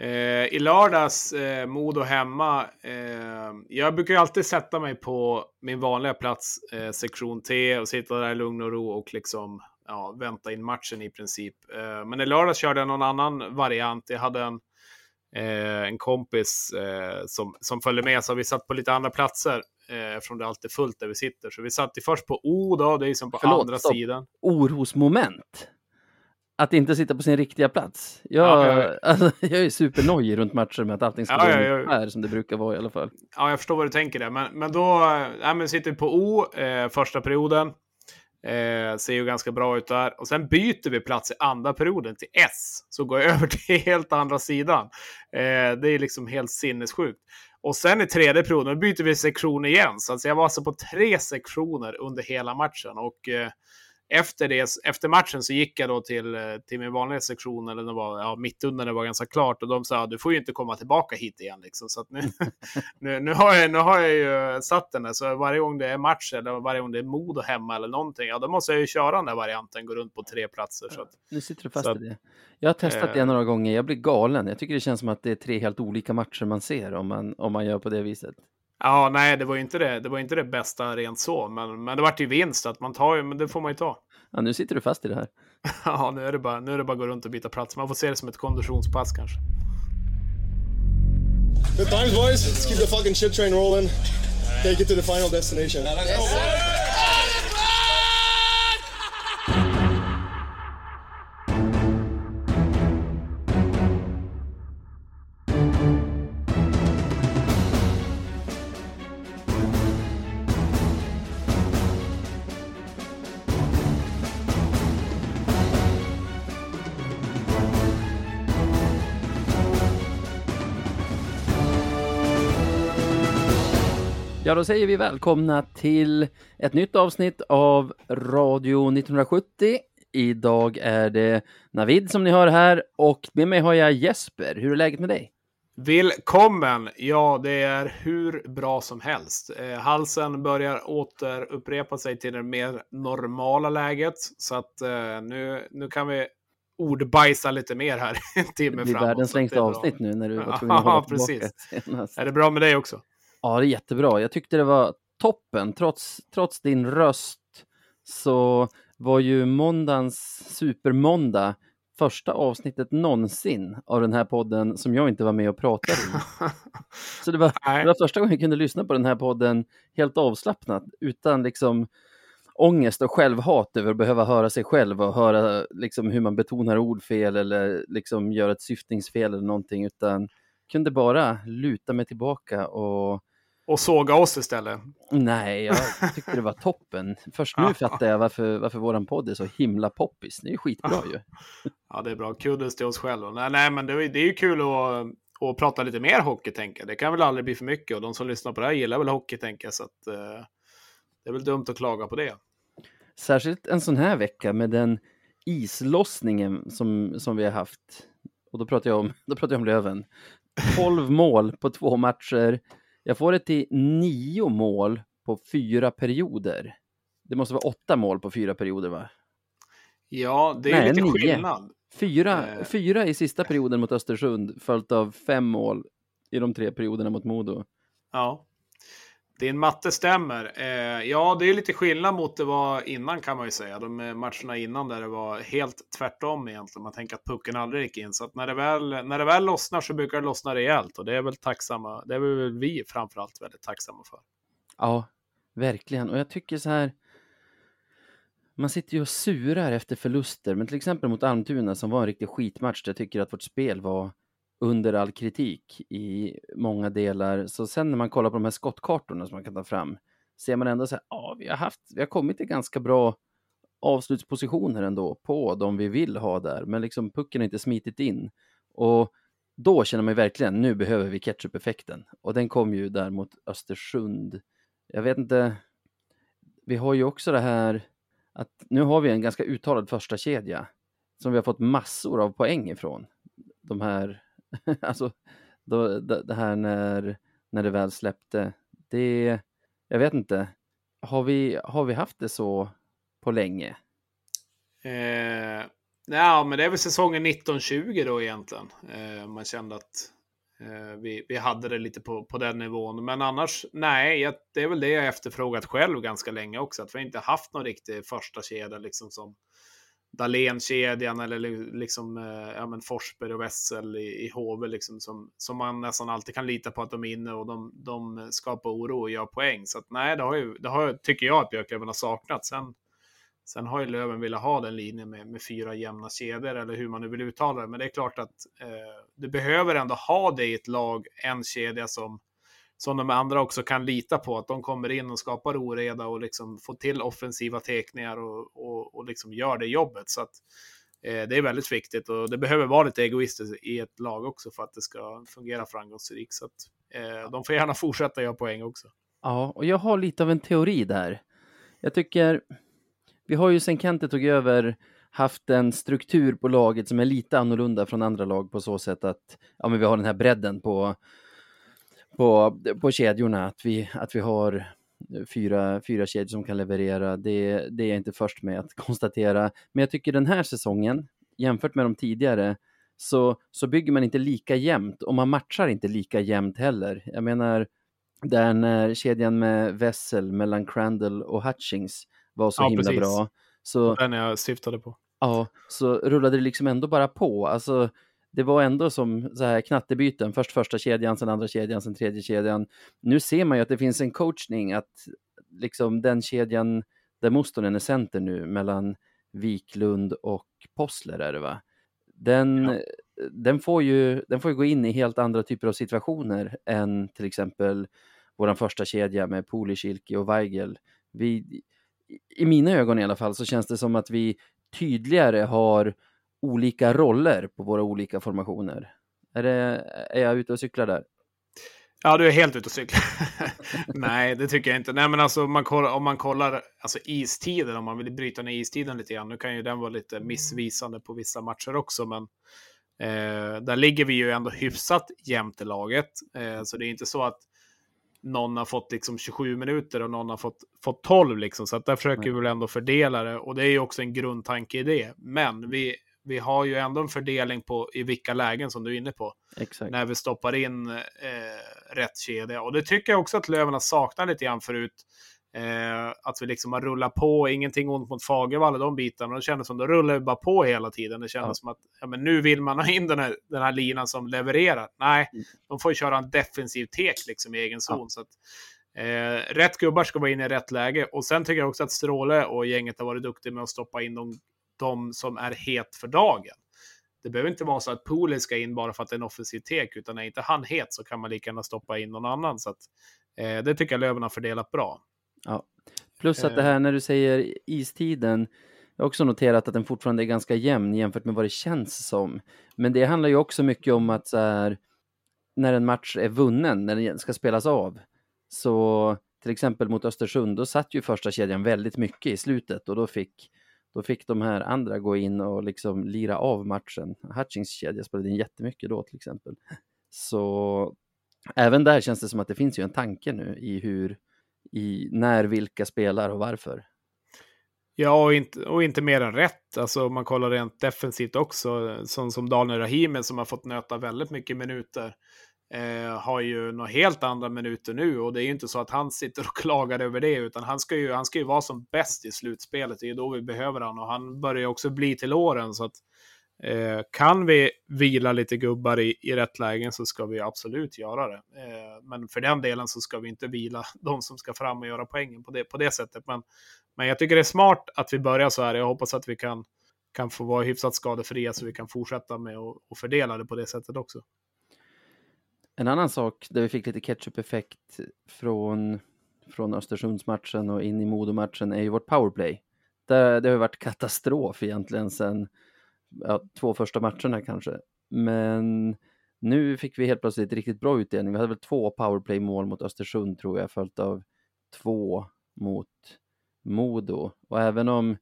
Eh, I lördags, eh, Modo hemma. Eh, jag brukar ju alltid sätta mig på min vanliga plats, eh, sektion T, och sitta där i lugn och ro och liksom ja, vänta in matchen i princip. Eh, men i lördags körde jag någon annan variant. Jag hade en, eh, en kompis eh, som, som följde med, så vi satt på lite andra platser eftersom det alltid är fullt där vi sitter. Så vi satt först på O då, det är som på Förlåt, andra stopp. sidan. Orosmoment? Att inte sitta på sin riktiga plats. Jag, ja, jag, alltså, jag är supernojig runt matcher med att allting ska ja, gå ja, här som det brukar vara i alla fall. Ja, jag förstår vad du tänker där. Men, men då ja, men sitter vi på O eh, första perioden. Eh, ser ju ganska bra ut där. Och sen byter vi plats i andra perioden till S. Så går jag över till helt andra sidan. Eh, det är liksom helt sinnessjukt. Och sen i tredje perioden byter vi sektion igen. Så alltså jag var alltså på tre sektioner under hela matchen. Och eh, efter, det, efter matchen så gick jag då till, eh, till min vanliga sektion, eller det var ja, mitt under det var ganska klart, och de sa du får ju inte komma tillbaka hit igen. Liksom. Så nu, nu, nu, har jag, nu har jag ju satt den där, så varje gång det är match eller varje gång det är Modo hemma eller någonting, ja då måste jag ju köra den där varianten, gå runt på tre platser. Så att, nu sitter du fast att, i det. Jag har testat det eh, några gånger, jag blir galen. Jag tycker det känns som att det är tre helt olika matcher man ser om man, om man gör på det viset. Ja, nej, det var ju inte det. Det var inte det bästa rent så, men, men det vart ju vinst att man tar ju, men det får man ju ta. Ja, nu sitter du fast i det här. ja, nu är det bara, nu är det bara att gå runt och byta plats. Man får se det som ett konditionspass kanske. Good times boys. Let's keep the fucking shit train rolling. Take it to the final destination. Ja, då säger vi välkomna till ett nytt avsnitt av Radio 1970. Idag är det Navid som ni hör här och med mig har jag Jesper. Hur är läget med dig? Välkommen! Ja, det är hur bra som helst. Eh, halsen börjar återupprepa sig till det mer normala läget. Så att eh, nu, nu kan vi ordbajsa lite mer här en timme framåt. Det blir världens längsta avsnitt nu när du var tvungen att hålla precis. Är det bra med dig också? Ja, det är jättebra. Jag tyckte det var toppen. Trots, trots din röst så var ju måndagens supermåndag första avsnittet någonsin av den här podden som jag inte var med och pratade i. Så det var, det var första gången jag kunde lyssna på den här podden helt avslappnat utan liksom ångest och självhat över att behöva höra sig själv och höra liksom hur man betonar ord fel eller liksom gör ett syftningsfel eller någonting utan kunde bara luta mig tillbaka och och såga oss istället. Nej, jag tyckte det var toppen. Först nu fattar jag varför, varför våran podd är så himla poppis. Det är ju skitbra ju. Ja, det är bra. Kudos till oss själva. Nej, nej men det är, det är ju kul att, att prata lite mer hockey, tänker jag. Det kan väl aldrig bli för mycket och de som lyssnar på det här gillar väl hockey, tänker jag. Så att, uh, det är väl dumt att klaga på det. Särskilt en sån här vecka med den islossningen som, som vi har haft. Och då pratar jag om, då pratar jag om Löven. 12 mål på två matcher. Jag får det till nio mål på fyra perioder. Det måste vara åtta mål på fyra perioder, va? Ja, det är Nej, lite nio. skillnad. Fyra, eh. fyra i sista perioden mot Östersund, följt av fem mål i de tre perioderna mot Modo. Ja, din matte stämmer. Eh, ja, det är lite skillnad mot det var innan kan man ju säga. De eh, matcherna innan där det var helt tvärtom egentligen. Man tänker att pucken aldrig gick in. Så att när det väl, när det väl lossnar så brukar det lossna rejält. Och det är väl tacksamma. Det är väl vi framförallt väldigt tacksamma för. Ja, verkligen. Och jag tycker så här. Man sitter ju och surar efter förluster, men till exempel mot Almtuna som var en riktig skitmatch. Där jag tycker att vårt spel var under all kritik i många delar. Så sen när man kollar på de här skottkartorna som man kan ta fram ser man ändå så här, ja, vi har haft, vi har kommit till ganska bra avslutspositioner ändå på de vi vill ha där, men liksom pucken har inte smitit in. Och då känner man ju verkligen, nu behöver vi ketchup-effekten. Och den kom ju där mot Östersund. Jag vet inte, vi har ju också det här att nu har vi en ganska uttalad första kedja som vi har fått massor av poäng ifrån. De här alltså, då, det här när, när det väl släppte, det, jag vet inte, har vi, har vi haft det så på länge? Eh, Ja, men det är väl säsongen 1920 då egentligen. Eh, man kände att eh, vi, vi hade det lite på, på den nivån. Men annars, nej, jag, det är väl det jag efterfrågat själv ganska länge också. Att vi inte haft någon riktig första kedja liksom som Dahlén-kedjan eller liksom eh, ja, men Forsberg och Wessel i, i HV liksom som, som man nästan alltid kan lita på att de är inne och de, de skapar oro och gör poäng. Så att, nej, det, har ju, det har, tycker jag att Björklöven har saknat. Sen, sen har ju Löven velat ha den linjen med, med fyra jämna kedjor eller hur man nu vill uttala det. Men det är klart att eh, du behöver ändå ha det i ett lag, en kedja som som de andra också kan lita på, att de kommer in och skapar oreda och liksom får till offensiva tekningar och, och, och liksom gör det jobbet. Så att, eh, det är väldigt viktigt och det behöver vara lite egoistiskt i ett lag också för att det ska fungera framgångsrikt. Så att, eh, de får gärna fortsätta göra poäng också. Ja, och jag har lite av en teori där. Jag tycker, vi har ju sen Kente tog över haft en struktur på laget som är lite annorlunda från andra lag på så sätt att ja, men vi har den här bredden på på, på kedjorna, att vi, att vi har fyra, fyra kedjor som kan leverera, det, det är jag inte först med att konstatera. Men jag tycker den här säsongen, jämfört med de tidigare, så, så bygger man inte lika jämnt och man matchar inte lika jämnt heller. Jag menar, där när kedjan med Vessel mellan Crandall och Hutchings var så ja, himla precis. bra. Så, den jag syftade på. Ja, så rullade det liksom ändå bara på. Alltså, det var ändå som så här knattebyten, först första kedjan, sen andra kedjan, sen tredje kedjan. Nu ser man ju att det finns en coachning, att liksom den kedjan där Mustonen är center nu, mellan Wiklund och Possler är det va? Den, ja. den, får ju, den får ju gå in i helt andra typer av situationer än till exempel vår första kedja med Pulic, och Weigel. Vi, I mina ögon i alla fall så känns det som att vi tydligare har olika roller på våra olika formationer. Är, det, är jag ute och cyklar där? Ja, du är helt ute och cyklar. Nej, det tycker jag inte. Nej, men alltså, man kollar, om man kollar alltså, istiden, om man vill bryta ner istiden lite grann, nu kan ju den vara lite missvisande på vissa matcher också, men eh, där ligger vi ju ändå hyfsat jämnt i laget. Eh, så det är inte så att någon har fått liksom 27 minuter och någon har fått, fått 12, liksom, så att där försöker vi väl ändå fördela det. Och det är ju också en grundtanke i det. Men vi vi har ju ändå en fördelning på i vilka lägen som du är inne på. Exakt. När vi stoppar in eh, rätt kedja. Och det tycker jag också att Löven har saknat lite grann förut. Eh, att vi liksom har rullat på, ingenting ont mot Fagervall och de bitarna, men det kändes som att då rullar vi bara på hela tiden. Det kändes ja. som att ja, men nu vill man ha in den här, den här linan som levererar. Nej, mm. de får ju köra en defensiv tek liksom i egen zon. Ja. Så att, eh, rätt gubbar ska vara inne i rätt läge. Och sen tycker jag också att Stråle och gänget har varit duktiga med att stoppa in de de som är het för dagen. Det behöver inte vara så att Pooley ska in bara för att det är en offensiv tek, utan är inte han het så kan man lika gärna stoppa in någon annan. Så att, eh, det tycker jag Löven har fördelat bra. Ja. Plus att det här när du säger istiden, jag har också noterat att den fortfarande är ganska jämn jämfört med vad det känns som. Men det handlar ju också mycket om att så här, när en match är vunnen, när den ska spelas av, så till exempel mot Östersund, då satt ju första kedjan väldigt mycket i slutet och då fick då fick de här andra gå in och liksom lira av matchen. Hutchings kedja spelade in jättemycket då till exempel. Så även där känns det som att det finns ju en tanke nu i hur, i när vilka spelar och varför. Ja, och inte, och inte mer än rätt. Alltså om man kollar rent defensivt också, sån som Daniel Rahimi som har fått nöta väldigt mycket minuter eh, har ju några helt andra minuter nu och det är ju inte så att han sitter och klagar över det utan han ska ju, han ska ju vara som bäst i slutspelet. Det är då vi behöver han och han börjar ju också bli till åren så att eh, kan vi vila lite gubbar i, i rätt lägen så ska vi absolut göra det. Eh, men för den delen så ska vi inte vila de som ska fram och göra poängen på det, på det sättet. Men, men jag tycker det är smart att vi börjar så här. Jag hoppas att vi kan kan få vara hyfsat skadefria så vi kan fortsätta med att fördela det på det sättet också. En annan sak där vi fick lite ketchup-effekt från, från Östersundsmatchen och in i Modomatchen är ju vårt powerplay. Det, det har varit katastrof egentligen sen ja, två första matcherna kanske. Men nu fick vi helt plötsligt riktigt bra utdelning. Vi hade väl två powerplay-mål mot Östersund tror jag, följt av två mot Modo. Och även om,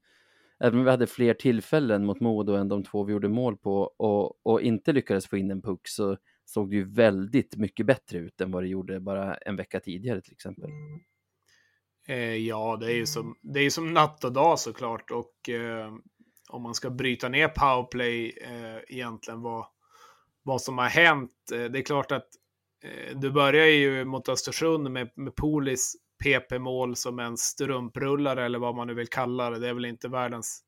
även om vi hade fler tillfällen mot Modo än de två vi gjorde mål på och, och inte lyckades få in en puck så såg det ju väldigt mycket bättre ut än vad det gjorde bara en vecka tidigare till exempel. Eh, ja, det är ju som, det är som natt och dag såklart och eh, om man ska bryta ner powerplay eh, egentligen vad, vad som har hänt. Eh, det är klart att eh, du börjar ju mot Östersund med, med Polis PP-mål som en strumprullare eller vad man nu vill kalla det. Det är väl inte världens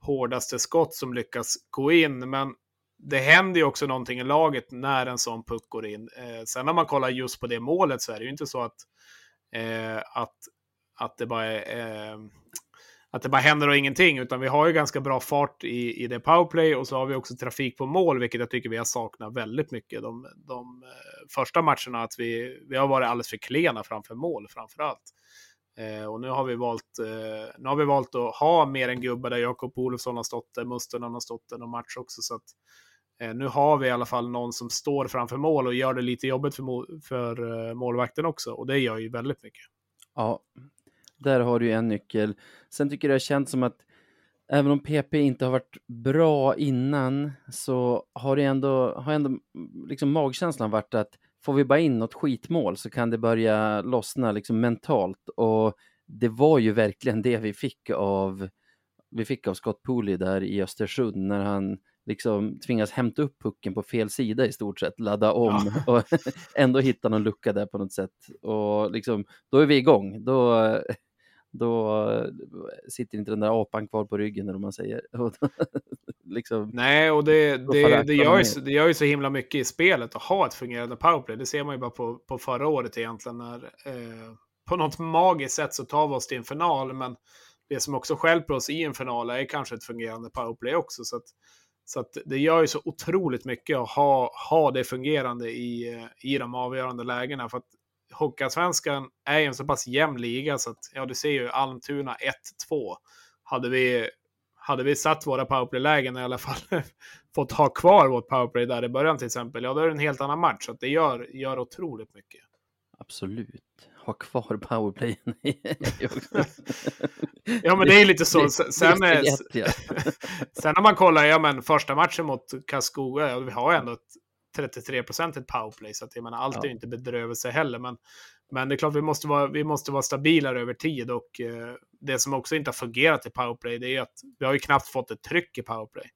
hårdaste skott som lyckas gå in, men det händer ju också någonting i laget när en sån puck går in. Eh, sen när man kollar just på det målet så är det ju inte så att, eh, att, att, det bara är, eh, att det bara händer och ingenting, utan vi har ju ganska bra fart i, i det powerplay och så har vi också trafik på mål, vilket jag tycker vi har saknat väldigt mycket de, de eh, första matcherna. Att vi, vi har varit alldeles för klena framför mål framför allt. Eh, och nu har vi valt, eh, nu har vi valt att ha mer än gubbar där Jakob Olofsson har stått där, Mustonen har stått där någon match också. Så att, eh, Eh, nu har vi i alla fall någon som står framför mål och gör det lite jobbigt för, mål, för eh, målvakten också. Och det gör ju väldigt mycket. Ja, där har du ju en nyckel. Sen tycker jag det har känts som att även om PP inte har varit bra innan så har det ändå, har ändå liksom magkänslan varit att får vi bara in något skitmål så kan det börja lossna liksom mentalt och det var ju verkligen det vi fick av vi fick av Scott Pooley där i Östersund när han liksom tvingas hämta upp pucken på fel sida i stort sett, ladda om ja. och ändå hitta någon lucka där på något sätt. Och liksom, då är vi igång. Då, då sitter inte den där apan kvar på ryggen eller man säger. liksom, Nej, och det, det, det, gör ju, det gör ju så himla mycket i spelet att ha ett fungerande powerplay. Det ser man ju bara på, på förra året egentligen. När, eh, på något magiskt sätt så tar vi oss till en final, men det som också skälper oss i en final är kanske ett fungerande powerplay också. Så, att, så att det gör ju så otroligt mycket att ha, ha det fungerande i, eh, i de avgörande lägena. För att Hockeyallsvenskan är ju en så pass jämn liga så att, ja, du ser ju Almtuna 1-2. Hade vi, hade vi satt våra powerplay-lägen i alla fall fått ha kvar vårt powerplay där i början till exempel, ja då är det en helt annan match. Så att det gör, gör otroligt mycket. Absolut. Ha kvar powerplayen. ja men det är lite så. Sen, sen när man kollar, ja men första matchen mot Karlskoga, vi har ju ändå ett 33 procentigt powerplay. Så att jag menar, allt ja. är inte bedrövelse heller. Men, men det är klart, vi måste vara, vi måste vara stabilare över tid. Och eh, det som också inte har fungerat i powerplay, det är att vi har ju knappt fått ett tryck i powerplay.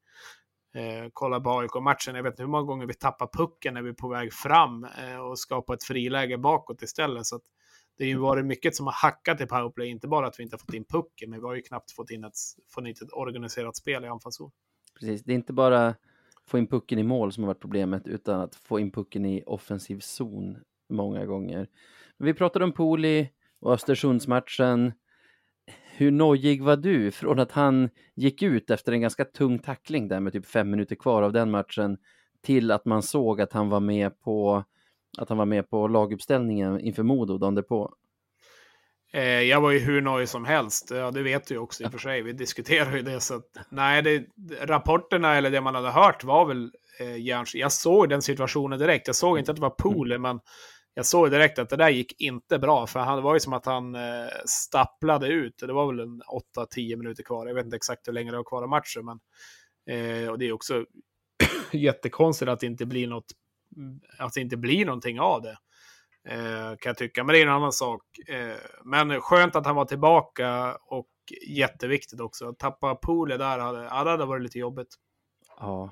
Eh, kolla på AIK-matchen, jag vet inte hur många gånger vi tappar pucken när vi är på väg fram eh, och skapar ett friläge bakåt istället. Så att det har ju varit mycket som har hackat i powerplay, inte bara att vi inte har fått in pucken, men vi har ju knappt fått in ett, fått in ett organiserat spel i anfallszon. Precis, det är inte bara få in pucken i mål som har varit problemet, utan att få in pucken i offensiv zon många gånger. Vi pratade om Poli och Östersundsmatchen. Hur nojig var du från att han gick ut efter en ganska tung tackling där med typ fem minuter kvar av den matchen till att man såg att han var med på att han var med på laguppställningen inför Modo dagen därpå? Eh, jag var ju hur nöjd som helst. Ja, det vet du ju också i och för sig. Vi diskuterar ju det. Så att, nej, det, rapporterna eller det man hade hört var väl eh, Järns. Jag såg den situationen direkt. Jag såg inte att det var Pool, mm. men jag såg direkt att det där gick inte bra. För han var ju som att han eh, stapplade ut. Det var väl en 8-10 minuter kvar. Jag vet inte exakt hur länge det var kvar av matchen. Men, eh, och det är också jättekonstigt att det inte blir något att det inte blir någonting av det. Eh, kan jag tycka, men det är en annan sak. Eh, men skönt att han var tillbaka och jätteviktigt också. Att tappa Pole där hade, hade varit lite jobbigt. Ja,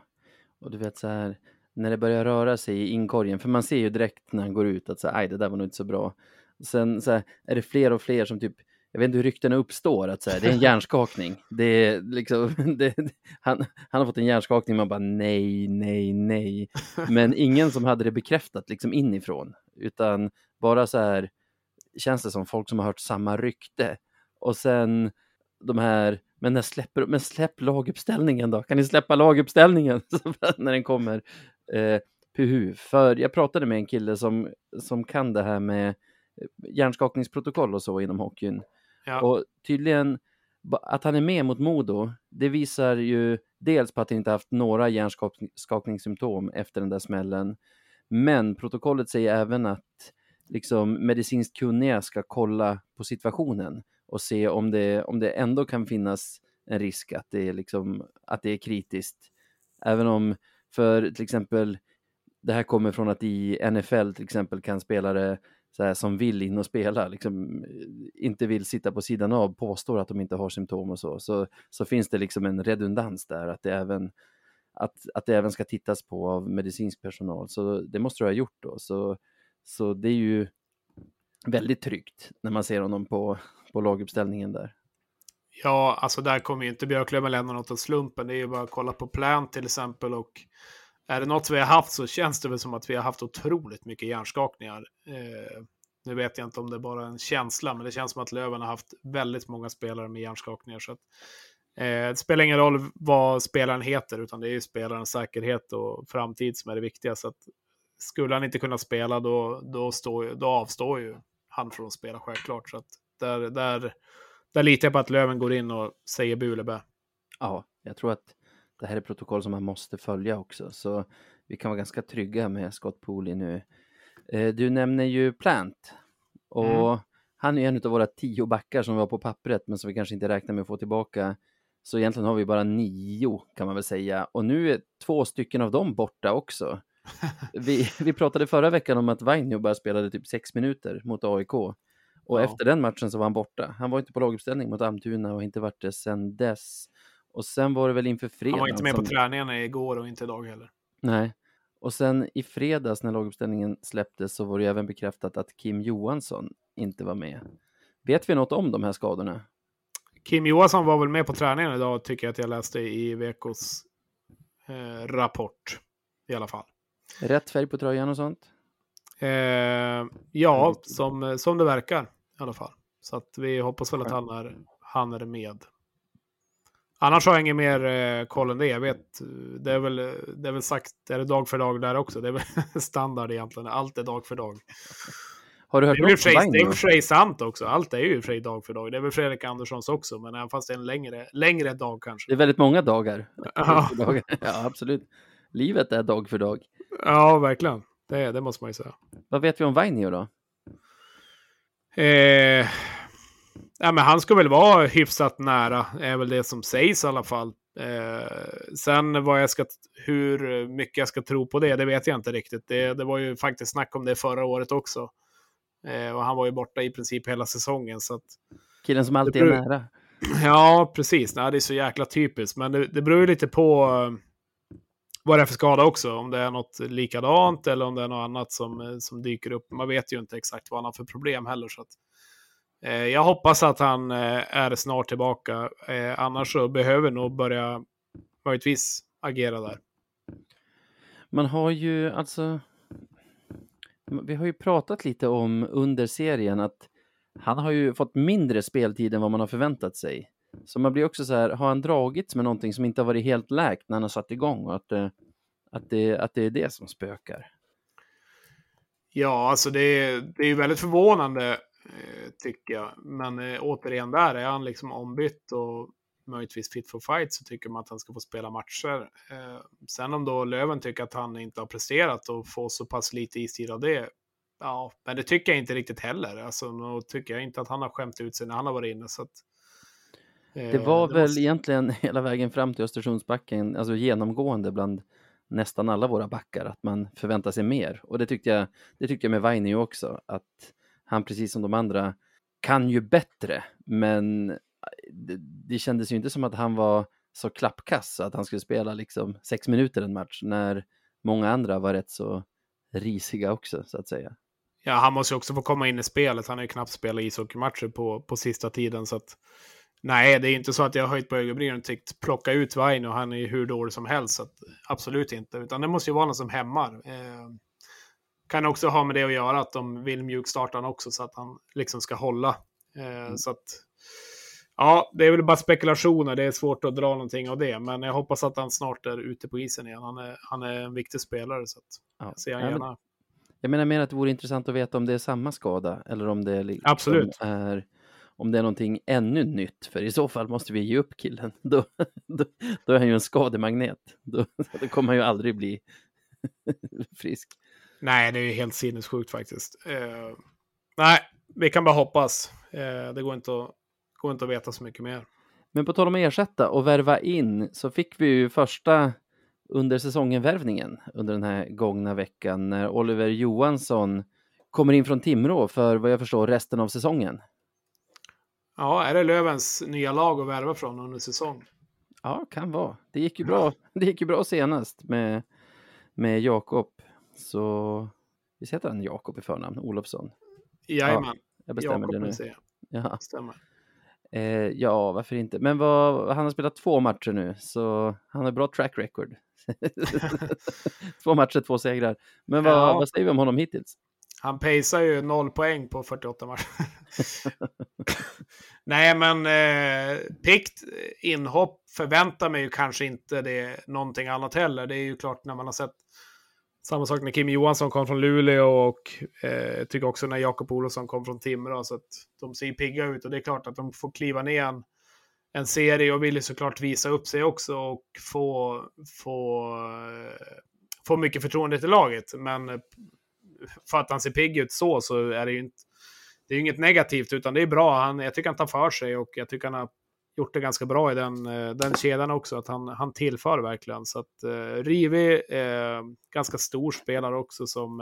och du vet så här när det börjar röra sig i inkorgen, för man ser ju direkt när han går ut att så här, det där var nog inte så bra. Sen så här, är det fler och fler som typ jag vet inte hur ryktena uppstår, att så här, det är en hjärnskakning. Det är liksom, det, han, han har fått en hjärnskakning, man bara nej, nej, nej. Men ingen som hade det bekräftat liksom inifrån, utan bara så här känns det som folk som har hört samma rykte. Och sen de här, men, när släpper, men släpp laguppställningen då, kan ni släppa laguppställningen när den kommer? Eh, puhu, för jag pratade med en kille som, som kan det här med hjärnskakningsprotokoll och så inom hockeyn. Ja. Och tydligen, att han är med mot Modo, det visar ju dels på att han inte haft några hjärnskakningssymptom efter den där smällen. Men protokollet säger även att liksom, medicinskt kunniga ska kolla på situationen och se om det, om det ändå kan finnas en risk att det, är liksom, att det är kritiskt. Även om, för till exempel, det här kommer från att i NFL till exempel kan spelare så här, som vill in och spela, liksom, inte vill sitta på sidan av, påstår att de inte har symptom och så, så, så finns det liksom en redundans där, att det även att, att det även ska tittas på av medicinsk personal. Så det måste du ha gjort då. Så, så det är ju väldigt tryggt när man ser honom på, på laguppställningen där. Ja, alltså där kommer ju inte Björklöven lämna något åt slumpen. Det är ju bara att kolla på plan till exempel och är det något vi har haft så känns det väl som att vi har haft otroligt mycket hjärnskakningar. Eh, nu vet jag inte om det är bara en känsla, men det känns som att Löven har haft väldigt många spelare med hjärnskakningar. Så att, eh, det spelar ingen roll vad spelaren heter, utan det är ju spelarens säkerhet och framtid som är det viktiga. Så att, skulle han inte kunna spela, då, då, står, då avstår ju han från att spela självklart. Så att där, där, där litar jag på att Löven går in och säger bu eller bä. Ja, jag tror att det här är protokoll som man måste följa också, så vi kan vara ganska trygga med Scott Pooley nu. Eh, du nämner ju Plant och mm. han är en av våra tio backar som var på pappret, men som vi kanske inte räknar med att få tillbaka. Så egentligen har vi bara nio kan man väl säga och nu är två stycken av dem borta också. vi, vi pratade förra veckan om att Vainio bara spelade typ sex minuter mot AIK och ja. efter den matchen så var han borta. Han var inte på laguppställning mot Almtuna och har inte varit det sedan dess. Och sen var det väl inför fredagen. Han var inte med som... på träningarna igår och inte idag heller. Nej. Och sen i fredags när laguppställningen släpptes så var det även bekräftat att Kim Johansson inte var med. Vet vi något om de här skadorna? Kim Johansson var väl med på träningen idag, tycker jag att jag läste i VKs eh, rapport i alla fall. Rätt färg på tröjan och sånt? Eh, ja, som, som det verkar i alla fall. Så att vi hoppas väl att han är, han är med. Annars har jag ingen mer eh, koll än det. Jag vet, det är, väl, det är väl sagt, är det dag för dag där också? Det är väl standard egentligen. Allt är dag för dag. Har du hört det är, det är för sig sant också. Allt är ju för sig dag för dag. Det är väl Fredrik Anderssons också, men även fast det är en längre, längre dag kanske. Det är väldigt många dagar. Ja, ja absolut. Livet är dag för dag. Ja, verkligen. Det, det måste man ju säga. Vad vet vi om Vainio då? Eh, ja, men han ska väl vara hyfsat nära, är väl det som sägs i alla fall. Eh, sen vad jag ska, hur mycket jag ska tro på det, det vet jag inte riktigt. Det, det var ju faktiskt snack om det förra året också. Eh, och han var ju borta i princip hela säsongen. Så att, Killen som alltid är nära. Ja, precis. Nej, det är så jäkla typiskt. Men det, det beror ju lite på vad det är för skada också. Om det är något likadant eller om det är något annat som, eh, som dyker upp. Man vet ju inte exakt vad han har för problem heller. Så att, eh, jag hoppas att han eh, är snart tillbaka. Eh, annars så behöver nog börja möjligtvis agera där. Man har ju alltså... Vi har ju pratat lite om under serien att han har ju fått mindre speltid än vad man har förväntat sig. Så man blir också så här, har han dragits med någonting som inte har varit helt läkt när han har satt igång och att, att, det, att det är det som spökar? Ja, alltså det är, det är väldigt förvånande eh, tycker jag. Men eh, återigen där, är han liksom ombytt och möjligtvis fit for fight så tycker man att han ska få spela matcher. Eh, sen om då Löven tycker att han inte har presterat och får så pass lite istid av det, ja, men det tycker jag inte riktigt heller. Alltså, då tycker jag inte att han har skämt ut sig när han har varit inne. Så att, det eh, var det väl måste... egentligen hela vägen fram till Östersundsbacken, alltså genomgående bland nästan alla våra backar, att man förväntar sig mer. Och det tyckte jag, det tyckte jag med Vainio också, att han precis som de andra kan ju bättre, men eh, det, det kändes ju inte som att han var så klappkass att han skulle spela liksom sex minuter en match när många andra var rätt så risiga också så att säga. Ja, han måste ju också få komma in i spelet. Han har ju knappt spelat ishockeymatcher på, på sista tiden så att Nej, det är inte så att jag har höjt på ögonbrynen och tyckt plocka ut Vaino, och han är ju hur dålig som helst. Så att, absolut inte, utan det måste ju vara någon som hämmar. Eh, kan också ha med det att göra att de vill mjukstarta honom också så att han liksom ska hålla. Eh, mm. Så att, ja, det är väl bara spekulationer. Det är svårt att dra någonting av det, men jag hoppas att han snart är ute på isen igen. Han är, han är en viktig spelare så att ja. jag ser han gärna. Jag menar mer att det vore intressant att veta om det är samma skada eller om det liksom Absolut. är om det är någonting ännu nytt, för i så fall måste vi ge upp killen. Då, då, då är han ju en skademagnet. Då, då kommer han ju aldrig bli frisk. Nej, det är ju helt sinnessjukt faktiskt. Uh, nej, vi kan bara hoppas. Uh, det går inte, att, går inte att veta så mycket mer. Men på tal om att ersätta och värva in så fick vi ju första under säsongen värvningen under den här gångna veckan när Oliver Johansson kommer in från Timrå för vad jag förstår resten av säsongen. Ja, är det Lövens nya lag att värva från under säsong? Ja, kan vara. Det gick ju bra, det gick ju bra senast med, med Jakob. Så, visst heter han Jakob i förnamn? Olofsson? Jajamän. Ja, jag bestämmer Jakob det nu. Museum. Ja. Stämmer. Eh, ja, varför inte? Men vad, han har spelat två matcher nu, så han har bra track record. två matcher, två segrar. Men vad, Ja. vad säger vi om honom hittills? Han pacear ju noll poäng på 48 matcher. Nej, men eh, pikt inhopp förväntar mig ju kanske inte det någonting annat heller. Det är ju klart när man har sett samma sak när Kim Johansson kom från Luleå och eh, tycker också när Jakob Olofsson kom från Timrå. Så att de ser pigga ut och det är klart att de får kliva ner en, en serie och vill ju såklart visa upp sig också och få, få, eh, få mycket förtroende till laget. Men eh, för att han ser pigg ut så, så är det ju inte det är ju inget negativt, utan det är bra. Han, jag tycker han tar för sig och jag tycker han har gjort det ganska bra i den, eh, den kedjan också. Att han, han tillför verkligen. Så att eh, Rivi, eh, ganska stor spelare också som,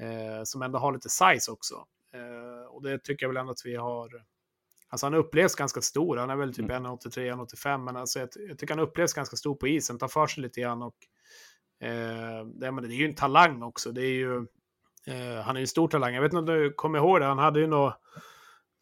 eh, som ändå har lite size också. Eh, och det tycker jag väl ändå att vi har. Alltså han upplevs ganska stor. Han är väl typ 1,83, 1,85. Men alltså jag, jag tycker han upplevs ganska stor på isen. Tar för sig lite grann och eh, det, men det är ju en talang också. Det är ju han är ju en stor talang. Jag vet inte om du kommer ihåg det. Han hade ju något,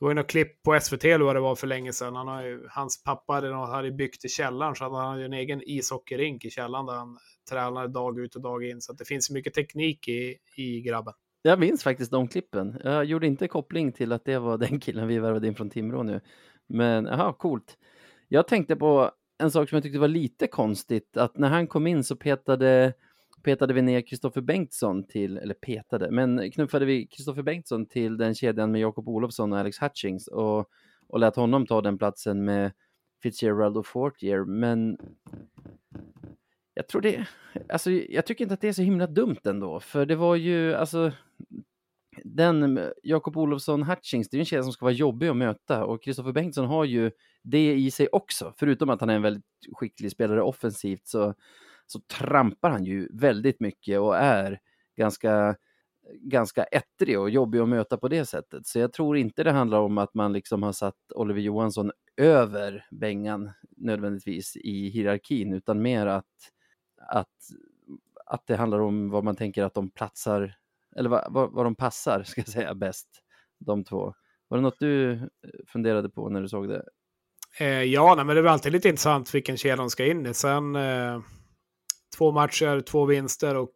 det var ju något klipp på SVT eller vad det var för länge sedan. Han har ju, hans pappa hade, hade byggt i källaren så han hade ju en egen ishockeyrink i källaren där han tränade dag ut och dag in. Så att det finns mycket teknik i, i grabben. Jag minns faktiskt de klippen. Jag gjorde inte koppling till att det var den killen vi värvade in från Timrå nu. Men aha, coolt. Jag tänkte på en sak som jag tyckte var lite konstigt, att när han kom in så petade petade vi ner Kristoffer Bengtsson till, eller petade, men knuffade vi Kristoffer Bengtsson till den kedjan med Jakob Olofsson och Alex Hutchings och, och lät honom ta den platsen med Fitzgerald och Fortier, men jag tror det, alltså jag tycker inte att det är så himla dumt ändå, för det var ju, alltså den Jakob Olofsson Hutchings, det är ju en kedja som ska vara jobbig att möta och Kristoffer Bengtsson har ju det i sig också, förutom att han är en väldigt skicklig spelare offensivt så så trampar han ju väldigt mycket och är ganska, ganska ettrig och jobbig att möta på det sättet. Så jag tror inte det handlar om att man liksom har satt Oliver Johansson över Bengan nödvändigtvis i hierarkin, utan mer att, att, att det handlar om vad man tänker att de platsar, eller vad, vad, vad de passar, ska jag säga, bäst, de två. Var det något du eh, funderade på när du såg det? Eh, ja, nej, men det är alltid lite intressant vilken kedja de ska in i. Sen eh, två matcher, två vinster och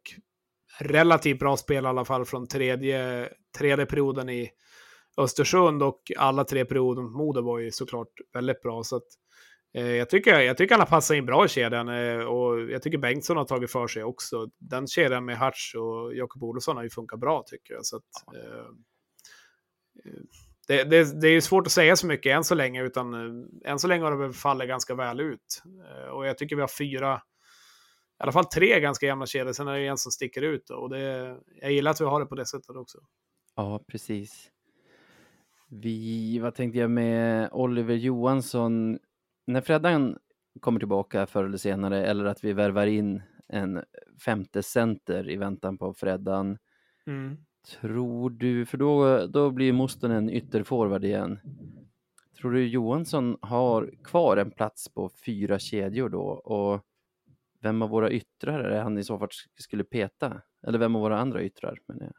relativt bra spel i alla fall från tredje, tredje perioden i Östersund och alla tre perioder mot Modo var ju såklart väldigt bra. Så att, eh, jag, tycker, jag tycker han har passat in bra i kedjan eh, och jag tycker Bengtsson har tagit för sig också. Den kedjan med Hutch och Jakob Olofsson har ju funkat bra tycker jag. Så att, eh, det, det, det, är ju svårt att säga så mycket än så länge, utan eh, än så länge har det väl fallit ganska väl ut. Eh, och jag tycker vi har fyra i alla fall tre ganska jämna kedjor. Sen är det en som sticker ut. Och det, jag gillar att vi har det på det sättet också. Ja, precis. Vi, vad tänkte jag med Oliver Johansson? När Freddan kommer tillbaka förr eller senare, eller att vi värvar in en femte center i väntan på Freddan. Mm. Tror du, för då, då blir Mosten en ytterforward igen. Tror du Johansson har kvar en plats på fyra kedjor då? Och vem av våra yttrar är det han i så fall skulle peta? Eller vem av våra andra yttrar? Men jag.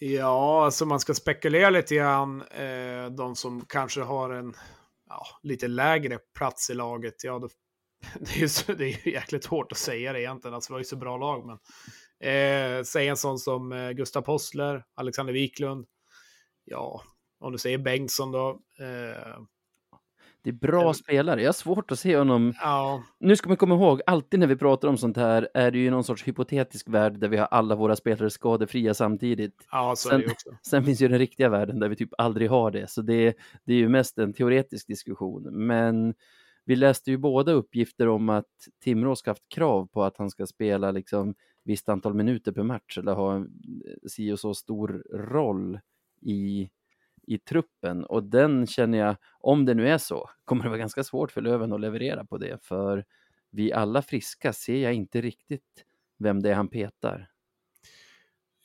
Ja, alltså man ska spekulera lite grann. Eh, de som kanske har en ja, lite lägre plats i laget. Ja, det, det, är ju så, det är ju jäkligt hårt att säga det egentligen. Alltså, vi har ju så bra lag. Men, eh, säg en sån som eh, Gustav Postler, Alexander Wiklund. Ja, om du säger Bengtsson då. Eh, det är bra spelare. Jag har svårt att se honom. Ja. Nu ska man komma ihåg, alltid när vi pratar om sånt här är det ju någon sorts hypotetisk värld där vi har alla våra spelare skadefria samtidigt. Ja, så sen, är det också. sen finns ju den riktiga världen där vi typ aldrig har det, så det, det är ju mest en teoretisk diskussion. Men vi läste ju båda uppgifter om att Timrå ska haft krav på att han ska spela liksom visst antal minuter per match eller ha en si och så stor roll i i truppen och den känner jag, om det nu är så, kommer det vara ganska svårt för Löven att leverera på det för vi alla friska ser jag inte riktigt vem det är han petar.